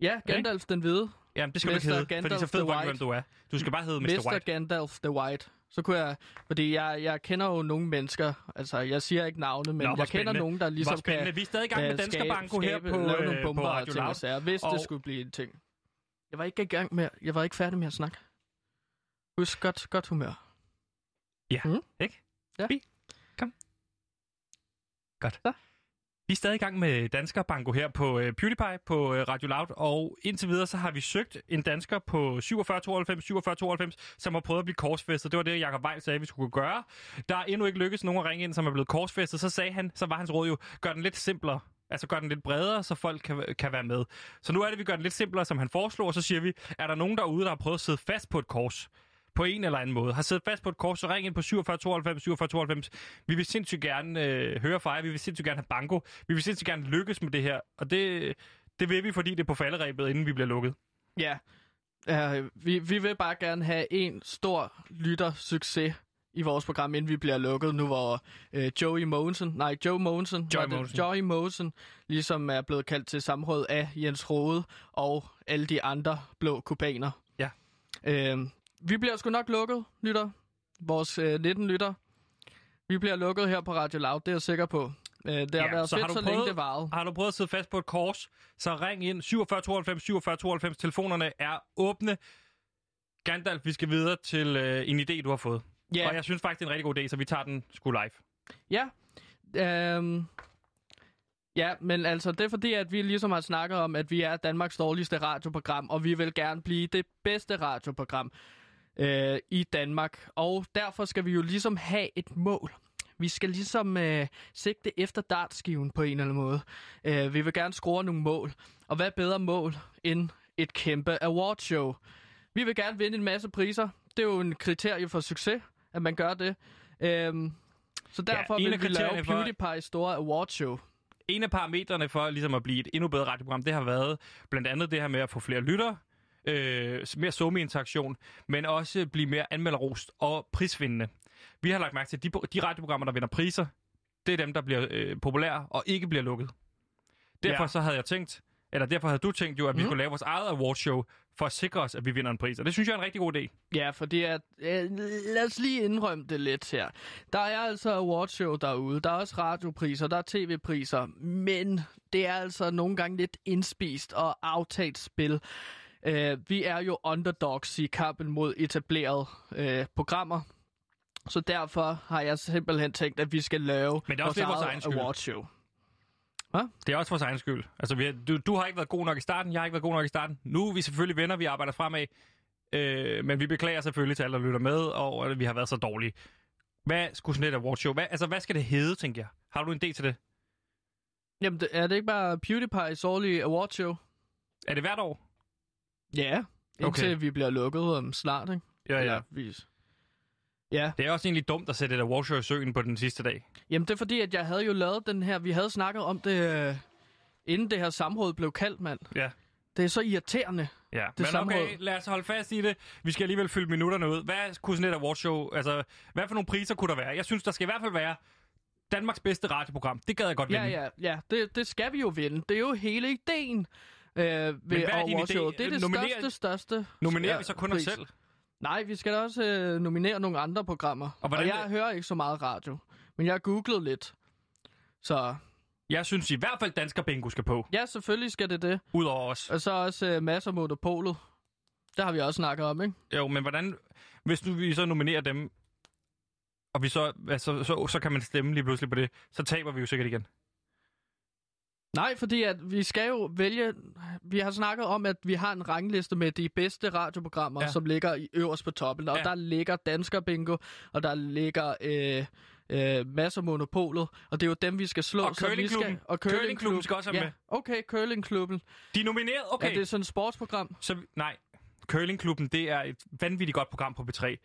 Ja, Gandalf den hvide.
Jamen, det skal du
Mr.
ikke hedde, fordi
Gandalf
så
the
ved folk, hvem du er. Du skal bare hedde Mr.
Mr.
White.
Gandalf the White. Så kunne jeg... Fordi jeg, jeg kender jo nogle mennesker. Altså, jeg siger ikke navne, men
Nå,
jeg kender nogen, der ligesom kan...
Vi er stadig i gang med
skabe-
Banko her på,
lave nogle
øh,
bomber
på
og
Radio
ting og sager, hvis
Og-
det skulle blive en ting. Jeg var ikke i gang med... Jeg var ikke færdig med at snakke. Husk godt, godt humør.
Ja,
Mm.
ikke?
Ja.
Vi. Kom. Godt.
Så.
Vi er stadig i gang med Dansker Banko her på øh, PewDiePie på øh, Radio Loud, og indtil videre så har vi søgt en dansker på 4792 4792, som har prøvet at blive korsfæstet. Det var det, Jacob Weil sagde, vi skulle gøre. Der er endnu ikke lykkedes nogen at ringe ind, som er blevet korsfæstet. Så sagde han, så var hans råd jo, gør den lidt simplere. Altså gør den lidt bredere, så folk kan, kan være med. Så nu er det, vi gør den lidt simplere, som han foreslår, og så siger vi, er der nogen derude, der har prøvet at sidde fast på et kors? På en eller anden måde, har siddet fast på et kors, så ring ind på 47 92 47 92. Vi vil sindssygt gerne øh, høre fra jer, vi vil sindssygt gerne have banko, vi vil sindssygt gerne lykkes med det her, og det, det vil vi, fordi det er på falderæbet, inden vi bliver lukket.
Ja, uh, vi, vi vil bare gerne have en stor lyttersucces i vores program, inden vi bliver lukket, nu hvor uh, Joey Mogensen, nej, Joe Mogensen,
Joey Mogensen.
Joey Mogensen, ligesom er blevet kaldt til samråd af Jens Rode og alle de andre blå kubaner.
Ja.
Uh, vi bliver sgu nok lukket, lytter. Vores uh, 19 lytter. Vi bliver lukket her på Radio Loud, det er jeg sikker på. Uh, det har
Ja,
været
så
fedt,
har du
så
prøvet-
længe det varede.
Har du prøvet at sidde fast på et kors, så ring ind 47 92 47 92. Telefonerne er åbne. Gandalf, vi skal videre til øh, en idé, du har fået.
Ja.
Og jeg synes faktisk, det er en rigtig god idé, så vi tager den sgu live.
Ja. Øhm, ja, men altså, det er fordi, at vi ligesom har snakket om, at vi er Danmarks dårligste radioprogram, og vi vil gerne blive det bedste radioprogram øh, i Danmark. Og derfor skal vi jo ligesom have et mål. Vi skal ligesom øh, sigte efter dartskiven på en eller anden måde. Øh, vi vil gerne score nogle mål. Og hvad bedre mål end et kæmpe awardshow? Vi vil gerne vinde en masse priser. Det er jo en kriterie for succes, at man gør det. Øhm, så derfor ja, vil vi lave
kriterierne for-
store awardshow.
En af parametrene for ligesom at blive et endnu bedre radioprogram, det har været blandt andet det her med at få flere lyttere, øh, mere somi-interaktion, men også blive mere anmelderost og prisvindende. Vi har lagt mærke til, at de, de radioprogrammer, der vinder priser, det er dem, der bliver øh, populære og ikke bliver lukket. Derfor
Ja.
så havde jeg tænkt, eller derfor havde du tænkt jo, at vi
Mm.
skulle lave vores eget awardshow for at sikre os, at vi vinder en pris. Og det synes jeg er en rigtig god idé.
Ja, fordi at, øh, lad os lige indrømme det lidt her. Der er altså awardshow derude, der er også radiopriser, der er tv-priser, men det er altså nogle gange lidt indspist og aftalt spil. Øh, vi er jo underdogs i kampen mod etablerede øh, programmer, så derfor har jeg simpelthen tænkt, at vi skal lave
Men det er også vores
eget
egen skyld.
awardshow.
Det er også vores egen skyld. Altså, vi har, du, du har ikke været god nok i starten, jeg har ikke været god nok i starten. Nu er vi selvfølgelig venner, vi arbejder fremad. Øh, men vi beklager selvfølgelig til alle, der lytter med, og at vi har været så dårlige. Hvad skulle sådan et awardshow? Hvad, altså, hvad skal det hedde, tænker jeg? Har du en idé til det?
Jamen, det, er det ikke bare PewDiePie's årlige awardshow?
Er det hvert år?
Ja, indtil
Okay.
vi bliver lukket om snart, ikke?
Ja,
Eller vi... Ja,
Det er også egentlig dumt at sætte et awardshow i søen på den sidste dag.
Jamen, det er fordi, at jeg havde jo lavet den her... Vi havde snakket om det, øh, inden det her samråd blev kaldt, mand.
Ja.
Det er så irriterende.
Ja,
Det
men
samråd.
okay, lad os holde fast i det. Vi skal alligevel fylde minutterne ud. Hvad kunne sådan et awardshow, altså, hvad for nogle priser kunne der være? Jeg synes, der skal i hvert fald være Danmarks bedste radioprogram. Det gad jeg godt
Ja,
vinde.
ja, ja. Det, det skal vi jo vinde. Det er jo hele ideen øh, ved
hvad er din idé?
Det er det
Nominer-
største, største...
Nominerer vi så kun
pris.
os selv?
Nej, vi skal da også øh, nominere nogle andre programmer. Og, og jeg
det-
hører ikke så meget radio. Men jeg har googlet lidt. Så
Jeg synes i hvert fald, Dansker Bingo skal på.
ja, selvfølgelig skal det det.
Udover os.
Og så også øh, masser af monopolet. Det har vi også snakket om, ikke?
Jo, men hvordan... Hvis nu vi så nominerer dem, og vi så, altså, så, så kan man stemme lige pludselig på det, så taber vi jo sikkert igen.
Nej, fordi at vi skal jo vælge... Vi har snakket om, at vi har en rangliste med de bedste radioprogrammer,
Ja.
som ligger i øverst på toppen. Og
Ja.
der ligger Dansker Bingo, og der ligger øh, øh, masser af monopolet. Og det er jo dem, vi skal slå.
Og Curlingklubben.
og
Curlingklubben skal også være
ja.
med.
Okay, Curlingklubben.
De er nomineret?
Okay. Er det sådan et sportsprogram?
Så, nej, Curlingklubben, det er et vanvittigt godt program på B3.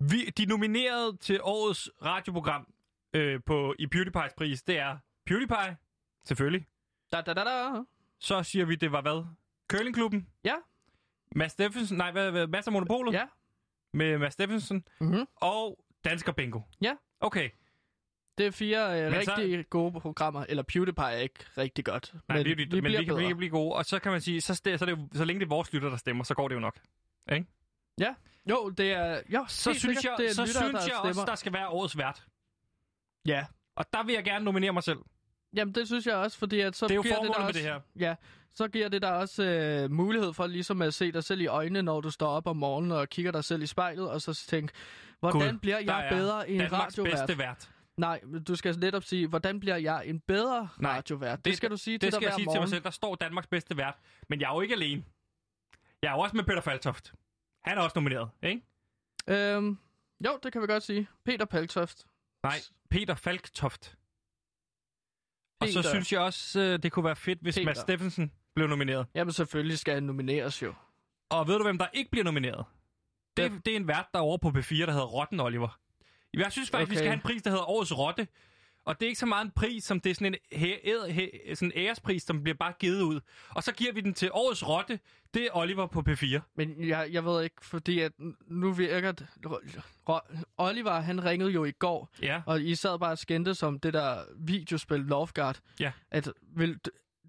Vi, de nomineret til årets radioprogram øh, på, i PewDiePie's pris, det er PewDiePie, selvfølgelig.
Da, da, da, da.
Så siger vi, det var hvad? Curlingklubben?
Ja.
Mads Steffensen, nej, hvad, hvad, Mads af Monopolet?
Ja.
Med Mads Steffensen.
Mm-hmm.
Og Dansker Bingo.
Ja.
Okay.
Det er fire øh,
Men så-
rigtig gode programmer. Eller PewDiePie er ikke rigtig godt.
Nej,
men
vi, vi, men vi, kan, vi kan blive gode. Og så kan man sige, så, st- så, det jo, så længe det er vores lytter, der stemmer, så går det jo nok.
Jo, det er... Jo,
Så synes
sikkert,
jeg,
det er
så
lyttere,
synes
der
jeg
stemmer.
også, der skal være årets vært.
Ja,
Og der vil jeg gerne nominere mig selv.
Jamen, det synes jeg også, fordi at så
Det er jo
giver det der
med
også,
det her.
Ja, så giver det der også øh, mulighed for ligesom at se dig selv i øjnene, når du står op om morgenen og kigger dig selv i spejlet, og så tænke, hvordan
Gud,
bliver jeg bedre en
Danmarks
radiovært?
bedste vært.
Nej, du skal netop sige, hvordan bliver jeg en bedre
Nej,
radiovært? Det,
det-
skal du sige
Det
til dig
skal jeg sige til
morgen.
mig selv. Der står Danmarks bedste vært. Men jeg er jo ikke alene. Jeg er jo også med Peter Faltoft. Han er også nomineret, ikke?
Øhm, jo, det kan vi godt sige. Peter Paltoft.
Nej, Peter Falktoft. Og så synes jeg også, øh, det kunne være fedt, hvis
Peter.
Mads Steffensen blev nomineret.
Jamen selvfølgelig skal han nomineres jo.
Og ved du, hvem der ikke bliver nomineret? Det, det er en vært derovre på P4, der hedder Rotten Oliver. Jeg synes faktisk, okay. vi skal have en pris, der hedder Årets Rotte. Og det er ikke så meget en pris, som det er sådan en, hæ- æd- hæ- sådan en ærespris, som bliver bare givet ud. Og så giver vi den til Årets Rotte. Det er Oliver på P4.
Men jeg, jeg ved ikke, fordi at nu virker det... Oliver, han ringede jo i går,
Ja.
og I sad bare og skændte som det der videospil Lovegard.
Ja.
At, vil,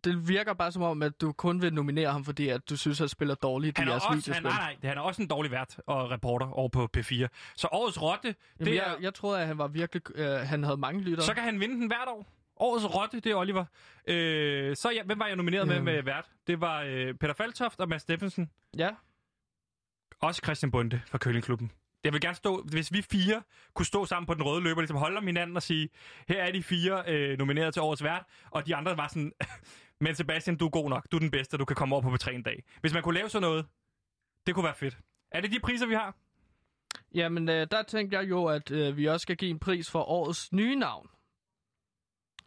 det virker bare som om, at du kun vil nominere ham, fordi at du synes, at han spiller dårligt i
Han er,
jeres
også,
videospil.
han, nej, nej, han er også en dårlig vært og reporter over på P4. Så Årets Rotte, det
Jamen,
er,
jeg, jeg troede, at han var virkelig... Øh, han havde mange lyttere.
så kan han vinde den hvert år. Årets Rotte, det er Oliver. Øh, så ja, hvem var jeg nomineret med
Øhm.
med vært? Det var øh, Peter Faltoft og Mads Steffensen.
Ja.
Også Christian Bunde fra Køllingklubben. Jeg vil gerne stå, hvis vi fire kunne stå sammen på den røde løber, ligesom holde om hinanden og sige, her er de fire øh, nomineret til årets vært, og de andre var sådan, men Sebastian, du er god nok, du er den bedste, du kan komme over på P3 en dag. Hvis man kunne lave sådan noget, det kunne være fedt. Er det de priser, vi har?
Jamen, øh, der tænkte jeg jo, at øh, vi også skal give en pris for årets nye navn.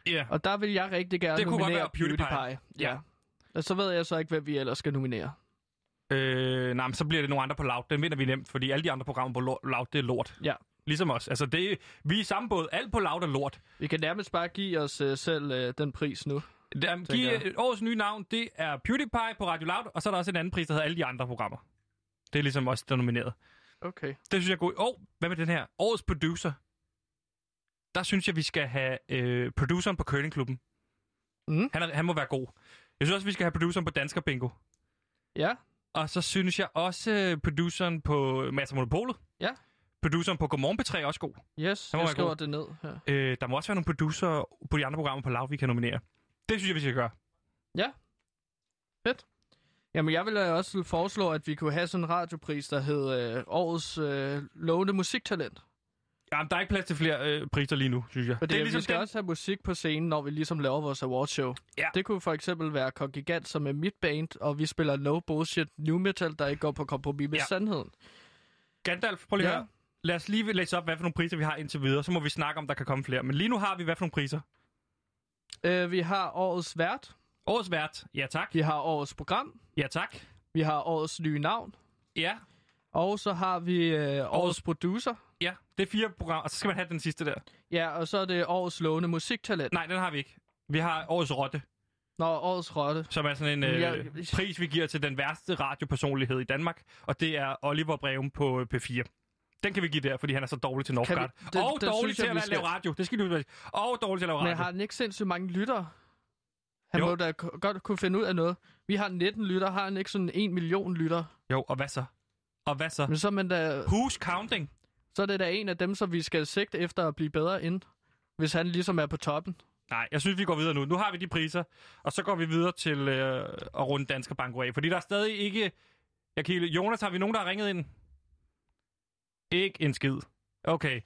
Ja.
Og der vil jeg rigtig gerne
Det kunne godt
nominere
være PewDiePie.
PewDiePie.
Ja.
Ja. Og så ved jeg så ikke, hvem vi ellers skal nominere.
Øh, nej, men så bliver det nogle andre på Loud. Den vinder vi nemt, fordi alle de andre programmer på Lo- Loud, det er lort.
Ja.
Ligesom os. Altså, det, vi er i samme båd. Alt på Loud er lort.
Vi kan nærmest bare give os øh, selv øh, den pris nu.
Der,
Tænker
giv,
jeg.
øh, årets nye navn, det er PewDiePie på Radio Loud, og så er der også en anden pris, der hedder alle de andre programmer. Det er ligesom også der er nomineret.
Okay.
Det synes jeg er godt. Og hvad med den her? Årets producer. Der synes jeg, vi skal have øh, produceren på Curlingklubben.
Mm.
Han, er, han må være god. Jeg synes også, vi skal have produceren på Dansker Bingo.
Ja.
Og så synes jeg også, øh, produceren på Mads Monopolet.
Ja.
Produceren på Godmorgen P3 er også god.
Yes,
Han må
jeg skriver
god.
det ned her.
Øh, der må også være nogle producer på de andre programmer på Loud, vi kan nominere. Det synes jeg, vi skal gøre.
Jamen, jeg vil øh, også foreslå, at vi kunne have sådan en radiopris, der hed øh, Årets øh, lovende musiktalent.
Jamen, der er ikke plads til flere øh, priser lige nu, synes jeg.
For det,
ligesom
vi skal
den-
også have musik på scenen, når vi ligesom laver vores awardshow.
Ja.
Det kunne for eksempel være Kongigant, som er mit band, og vi spiller no bullshit new metal, der ikke går på kompromis med
Ja.
ja. sandheden.
Gandalf, prøv lige
Ja.
ja. Lad os lige læse op, hvad for nogle priser vi har indtil videre. Så må vi snakke om, der kan komme flere. Men lige nu har vi hvad for nogle priser.
Øh, vi har årets vært,
Årets vært. Ja, tak.
vi har årets program,
Ja, tak.
vi har årets nye navn,
Ja,
og så har vi øh, årets producer.
ja. Det er fire programmer, og så skal man have den sidste der.
Ja, og så er det årets lovende musiktalent.
Nej, den har vi ikke. Vi har Årets Rotte,
Nå, årets rotte.
som er sådan en øh,
jeg-
pris, vi giver til den værste radiopersonlighed i Danmark. Og det er Oliver Breum på øh, P4. Den kan vi give der, fordi han er så dårlig til Northgard.
Vi- det-
og
det
dårlig til
jeg,
at lave radio. Det skal du vide. Og dårlig til at lave radio.
Men har han ikke sindssygt mange lyttere? Han
Jo.
må da godt kunne finde ud af noget. Vi har 19 lytter, har han ikke sådan 1 million lytter?
Jo, og hvad så? Og hvad så?
Men så er, man da,
Who's counting?
så er det da en af dem, som vi skal sigte efter at blive bedre ind. Hvis han ligesom er på toppen.
Nej, jeg synes, vi går videre nu. Nu har vi de priser, og så går vi videre til øh, at runde Dansker Banko af. Fordi der er stadig ikke... Jeg kan... Jonas, har vi nogen, der har ringet ind? Ikke en skid. Okay.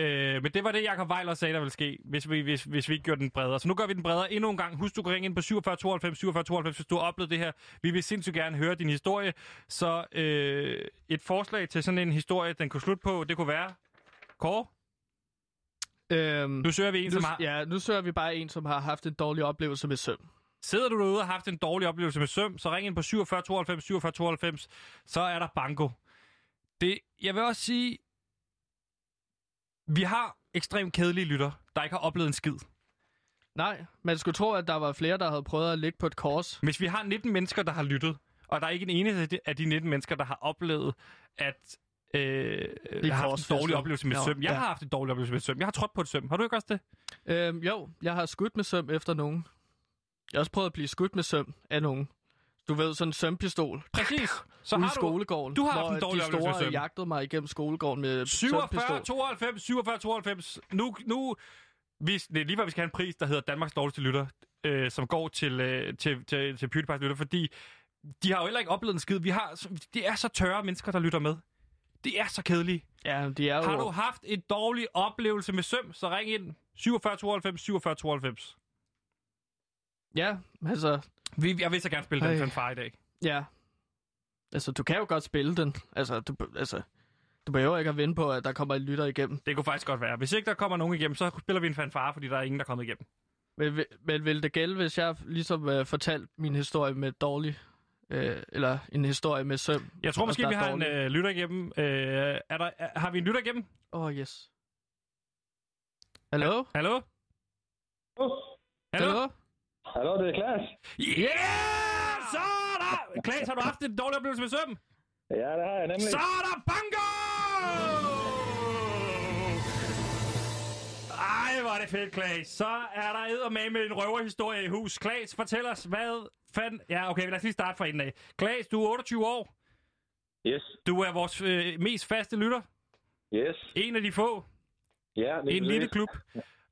Øh, men det var det, Jacob Weiler sagde, der ville ske, hvis vi, hvis, hvis vi ikke gjorde den bredere. Så nu gør vi den bredere endnu en gang. Husk, du kan ringe ind på 47 92 47 92, hvis du har oplevet det her. Vi vil sindssygt gerne høre din historie. Så øh, et forslag til sådan en historie, den kunne slutte på, det kunne være... Kåre,
Øhm,
nu søger vi en,
nu,
som har...
Ja, nu søger vi bare en, som har haft en dårlig oplevelse med søvn.
Sidder du derude og har haft en dårlig oplevelse med søm, så ring ind på 47 92 47 92, så er der banko. Det, jeg vil også sige, vi har ekstremt kedelige lytter, der ikke har oplevet en skid.
Nej, man skulle tro, at der var flere, der havde prøvet at ligge på et kors.
Hvis vi har 19 mennesker, der har lyttet, og der er ikke en eneste af de- af de 19 mennesker, der har oplevet, at øh, har haft en dårlig oplevelse med
Ja,
søm. Jeg
ja.
har haft en dårlig oplevelse med søm. Jeg har trådt på et søm. Har du ikke også det?
Øhm, jo, jeg har skudt med søm efter nogen. Jeg har også prøvet at blive skudt med søm af nogen. Du ved, sådan en sømpistol.
Præcis. Så
ude i
har du
skolegården.
du har en dårlig
de store jagtede mig igennem skolegården med
47,
sømpistol.
92, 47, 92. Nu, nu vi, det er lige før, vi skal have en pris, der hedder Danmarks dårligste lytter, øh, som går til, øh, til, til, til PewDiePie's lytter, fordi de har jo heller ikke oplevet en skid. Vi har, det er så tørre mennesker, der lytter med. Det er så kedelige.
Ja, de er jo...
Har du haft en dårlig oplevelse med søm, så ring ind 47 92 47 92.
Ja, altså...
Vi, jeg vil så gerne spille den
Ej.
fanfare i dag.
Ja. Altså, du kan jo godt spille den. Altså, du, altså, du behøver ikke at vente på, at der kommer en lytter igennem.
Det kunne faktisk godt være. Hvis ikke der kommer nogen igennem, så spiller vi en fanfare, fordi der er ingen, der er kommet igennem.
Men, vil- men vil det gælde, hvis jeg ligesom øh, fortalte min historie med dårlig... Øh, eller en historie med søm?
Jeg tror måske,
der
vi har en
dårlig?
øh, lytter igennem. Øh, er der, er, har vi en lytter igennem?
Åh, oh, yes. Hallo?
Hallo? Hallo?
Hallo?
Det er Klaas.
Yeah! Så er der! Klaas, har du haft en dårlig oplevelse med søm?
Ja, det har jeg nemlig.
Så er der bango! Ej, hvor er det fedt, Klaas. Så er der eddermame med en røverhistorie i hus. Klaas, fortæl os, hvad fanden... Ja, okay, lad os lige starte fra enden af. Klaas, du er 28 år.
Yes,
Du er vores øh, mest faste lytter.
yes.
En af de få.
Ja, lige
En lille klub.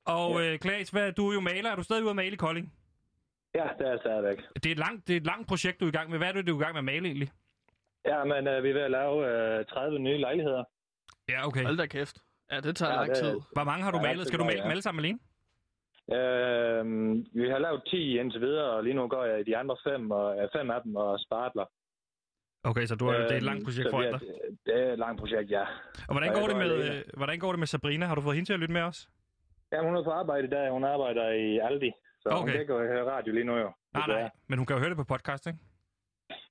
Og øh, Klaas, hvad, du er jo maler. Er du stadig ude at male i Kolding?
Ja, det er jeg stadigvæk.
Det er, et langt, det er et langt projekt, du er i gang med. Hvad er det, du er i gang med at male egentlig?
Ja, men øh, vi er ved at lave øh, 30 nye lejligheder.
Ja, okay.
Hold da kæft. Ja, det tager
Ja,
lang
det-
tid.
Hvor mange har du
Ja,
malet? Skal du male dem alle sammen alene?
Øh, vi har lavet 10 indtil videre, og lige nu går jeg i de andre fem, og, øh, fem af dem og spartler.
Okay, så du er, det er et langt
Øhm,
projekt for dig.
Det er et langt projekt, ja.
Og hvordan
og
går, det med, øh, hvordan går det med Sabrina? Har du fået hende til at lytte med os?
Ja, hun er på arbejde i dag. Hun arbejder i Aldi. Så okay. hun kan ikke høre radio lige nu jo.
Nej, nej. Men hun kan jo høre det på podcast, ikke?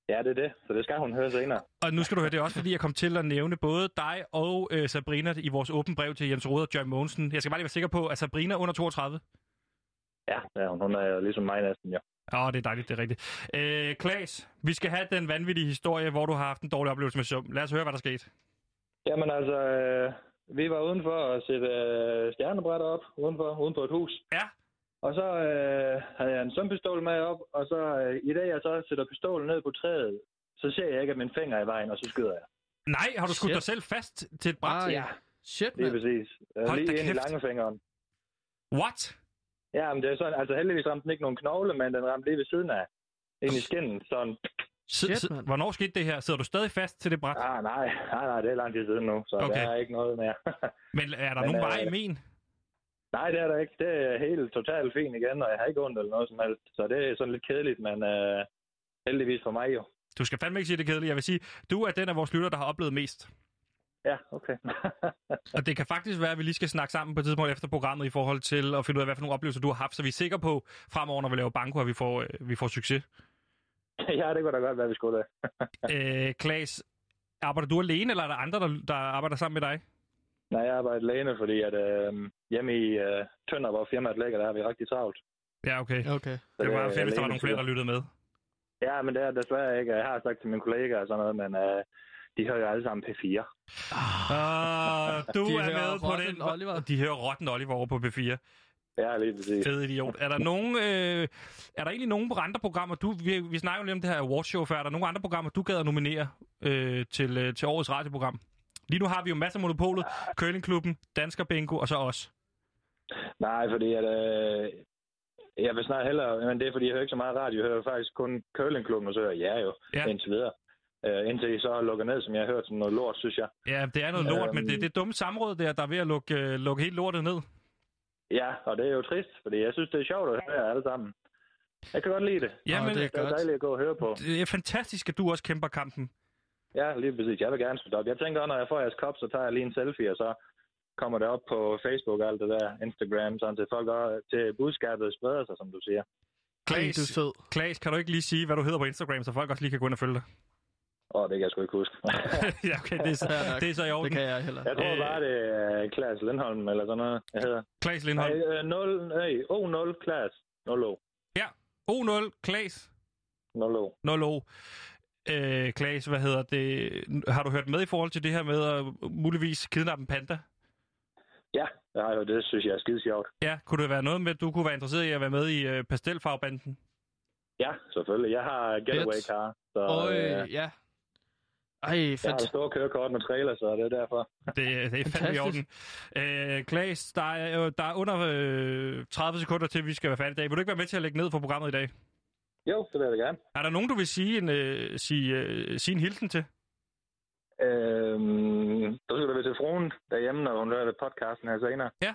Ja, det er det. Så det skal hun høre senere.
Og nu skal du høre, det også fordi, jeg kom til at nævne både dig og øh, Sabrina i vores åbne brev til Jens Rode og John Mogensen. Jeg skal bare lige være sikker på, at Sabrina er under 32.
Ja, ja hun er jo ligesom mig næsten, jo.
Åh, oh, det er dejligt, det er rigtigt. Øh, Klaas, vi skal have den vanvittige historie, hvor du har haft en dårlig oplevelse med sum. Lad os høre, hvad der skete.
Jamen altså, øh, vi var udenfor at sætte øh, stjernebrætter op, udenfor, uden på et hus.
Ja.
Og så øh, havde jeg en sømpistol med op, og så øh, i dag jeg så sætter pistolen ned på træet, så ser jeg ikke, at min finger er i vejen, og så skyder jeg.
Nej, har du skudt
Shit.
dig selv fast til et bræt?
Ej.
Ja,
Shit,
lige
mand.
præcis. Øh,
Hold
lige ind i
kæft.
langefingeren.
What?
Ja, men det er sådan, altså heldigvis ramte den ikke nogen knogle, men den ramte lige ved siden af. Ind i skinnen, sådan.
Shit,
s-
mand.
Hvornår skete det her? Sidder du stadig fast til det bræt?
Ah, nej, nej, nej, det er lang tid siden nu, så
Okay.
okay. der er ikke noget mere.
Men er der
Men,
nogen
øh,
vej i men?
Nej, det er der ikke. Det er helt totalt fint igen, og jeg har ikke ondt eller noget som helst. Så det er sådan lidt kedeligt, men øh, heldigvis for mig jo.
Du skal fandme ikke sige det kedeligt. Jeg vil sige, du er den af vores lytter, der har oplevet mest.
Ja, okay.
Og det kan faktisk være, at vi lige skal snakke sammen på et tidspunkt efter programmet i forhold til at finde ud af, hvad for nogle oplevelser du har haft, så vi er sikre på fremover, når vi laver banko, at vi får, øh, vi får succes.
ja, det kunne da godt være, vi skulle det.
Øh, Klaas, arbejder du alene, eller er der andre, der, der arbejder sammen med dig?
Nej, jeg arbejder alene, fordi at øh, hjemme i øh, Tønder, hvor firmaet ligger, der har vi rigtig travlt.
Ja, okay.
Okay.
Så
Det var
er
fedt, hvis der var nogle flere, der lyttede med.
Ja, men det er desværre ikke. Jeg har sagt til mine kollegaer og sådan noget, men øh, de hører jo alle sammen P4.
Uh, du
De
er med på den.
Oliver.
De hører Rotten Oliver over på P4.
Ja, lige præcis.
Fed idiot. Er der nogen, øh, er der egentlig nogen andre programmer, du, vi, vi snakker jo lige om det her awardshow før, er der nogen andre programmer, du gad at nominere øh, til, øh, til årets radioprogram? Lige nu har vi jo masser af monopolet, Curlingklubben, Dansker Bingo og så os.
Nej, fordi at, øh, jeg vil snart hellere, men det er fordi, jeg hører ikke så meget radio. Jeg hører faktisk kun Curlingklubben, og så hører jeg ja jo,
Ja.
ja. indtil videre. Øh, indtil I så har lukket ned, som jeg har hørt, som noget lort, synes jeg.
Ja, det er noget lort,
Øhm.
men det er det dumme samråd der, der er ved at lukke, øh, lukke helt lortet ned.
Ja, og det er jo trist, fordi jeg synes, det er sjovt at høre alle sammen. Jeg kan godt lide det.
Jamen,
det er
Det er
godt.
dejligt at gå og høre på.
det er fantastisk, at du også kæmper kampen.
Ja, lige præcis. Jeg vil gerne støtte op. Jeg tænker, når jeg får jeres kop, så tager jeg lige en selfie, og så kommer det op på Facebook og alt det der, Instagram, sådan til folk også, til budskabet spreder sig, som du siger.
Klaas,
du sød.
Klaas, kan du ikke lige sige, hvad du hedder på Instagram, så folk også lige kan gå ind og følge dig?
Åh, det kan jeg sgu ikke huske.
ja, okay, det er, så, det er så i orden.
Det kan jeg heller.
jeg tror
Øh.
bare, det er Klaas Lindholm, eller sådan noget, jeg hedder.
Klaas
Nej,
Lindholm.
øh, 0, nej, O0 Klaas. 0 O.
O0, Klaas,
0 O.
0 O. Øh, Klaas, hvad hedder det? Har du hørt med i forhold til det her med at muligvis kidnappe en panda?
Ja, det har jeg jo. Det synes jeg er skide sjovt.
Ja, kunne det være noget med, at du kunne være interesseret i at være med i øh, pastelfarvebanden?
Ja, selvfølgelig. Jeg har getaway car, så
Øj,
øh,
ja. Ej,
jeg har et stort kørekort med trailer, så det er derfor.
Det, det er fandme i orden. Øh, Klaas, der er, jo- der er under øh, 30 sekunder til, vi skal være færdige i dag. Vil du ikke være med til at lægge ned for programmet i dag?
Jo, det vil jeg da gerne.
Er der nogen, du vil sige en, øh, sige, øh, sige en hilsen til?
Øhm, så skal du være til fruen derhjemme, når hun hører podcasten her senere.
Ja.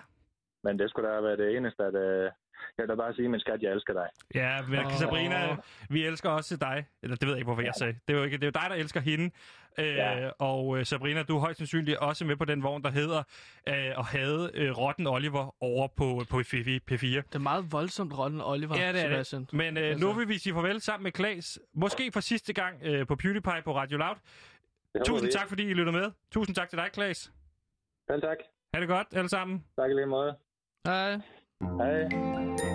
Men det skulle da være det eneste, at øh, jeg vil da bare sige, men skat, jeg elsker dig.
Ja, men oh. Sabrina, vi elsker også dig. Eller det ved jeg ikke, hvorfor ja. jeg sagde. Det er, jo ikke, det er jo dig, der elsker hende. Øh, ja. Og øh, Sabrina, du er højst sandsynligt også med på den vogn, der hedder øh, og havde øh, Rotten Oliver over på, på P4.
Det er meget voldsomt, Rotten Oliver,
ja, det er Sebastian. Det. Men øh, altså. nu vil vi sige farvel sammen med Klaas. Måske for sidste gang øh, på PewDiePie på Radio Loud. Tusind tak, fordi I lytter med. Tusind tak til dig, Klaas.
Vel tak.
Ha' det godt, alle sammen.
Tak i lige måde.
Hej.
哎。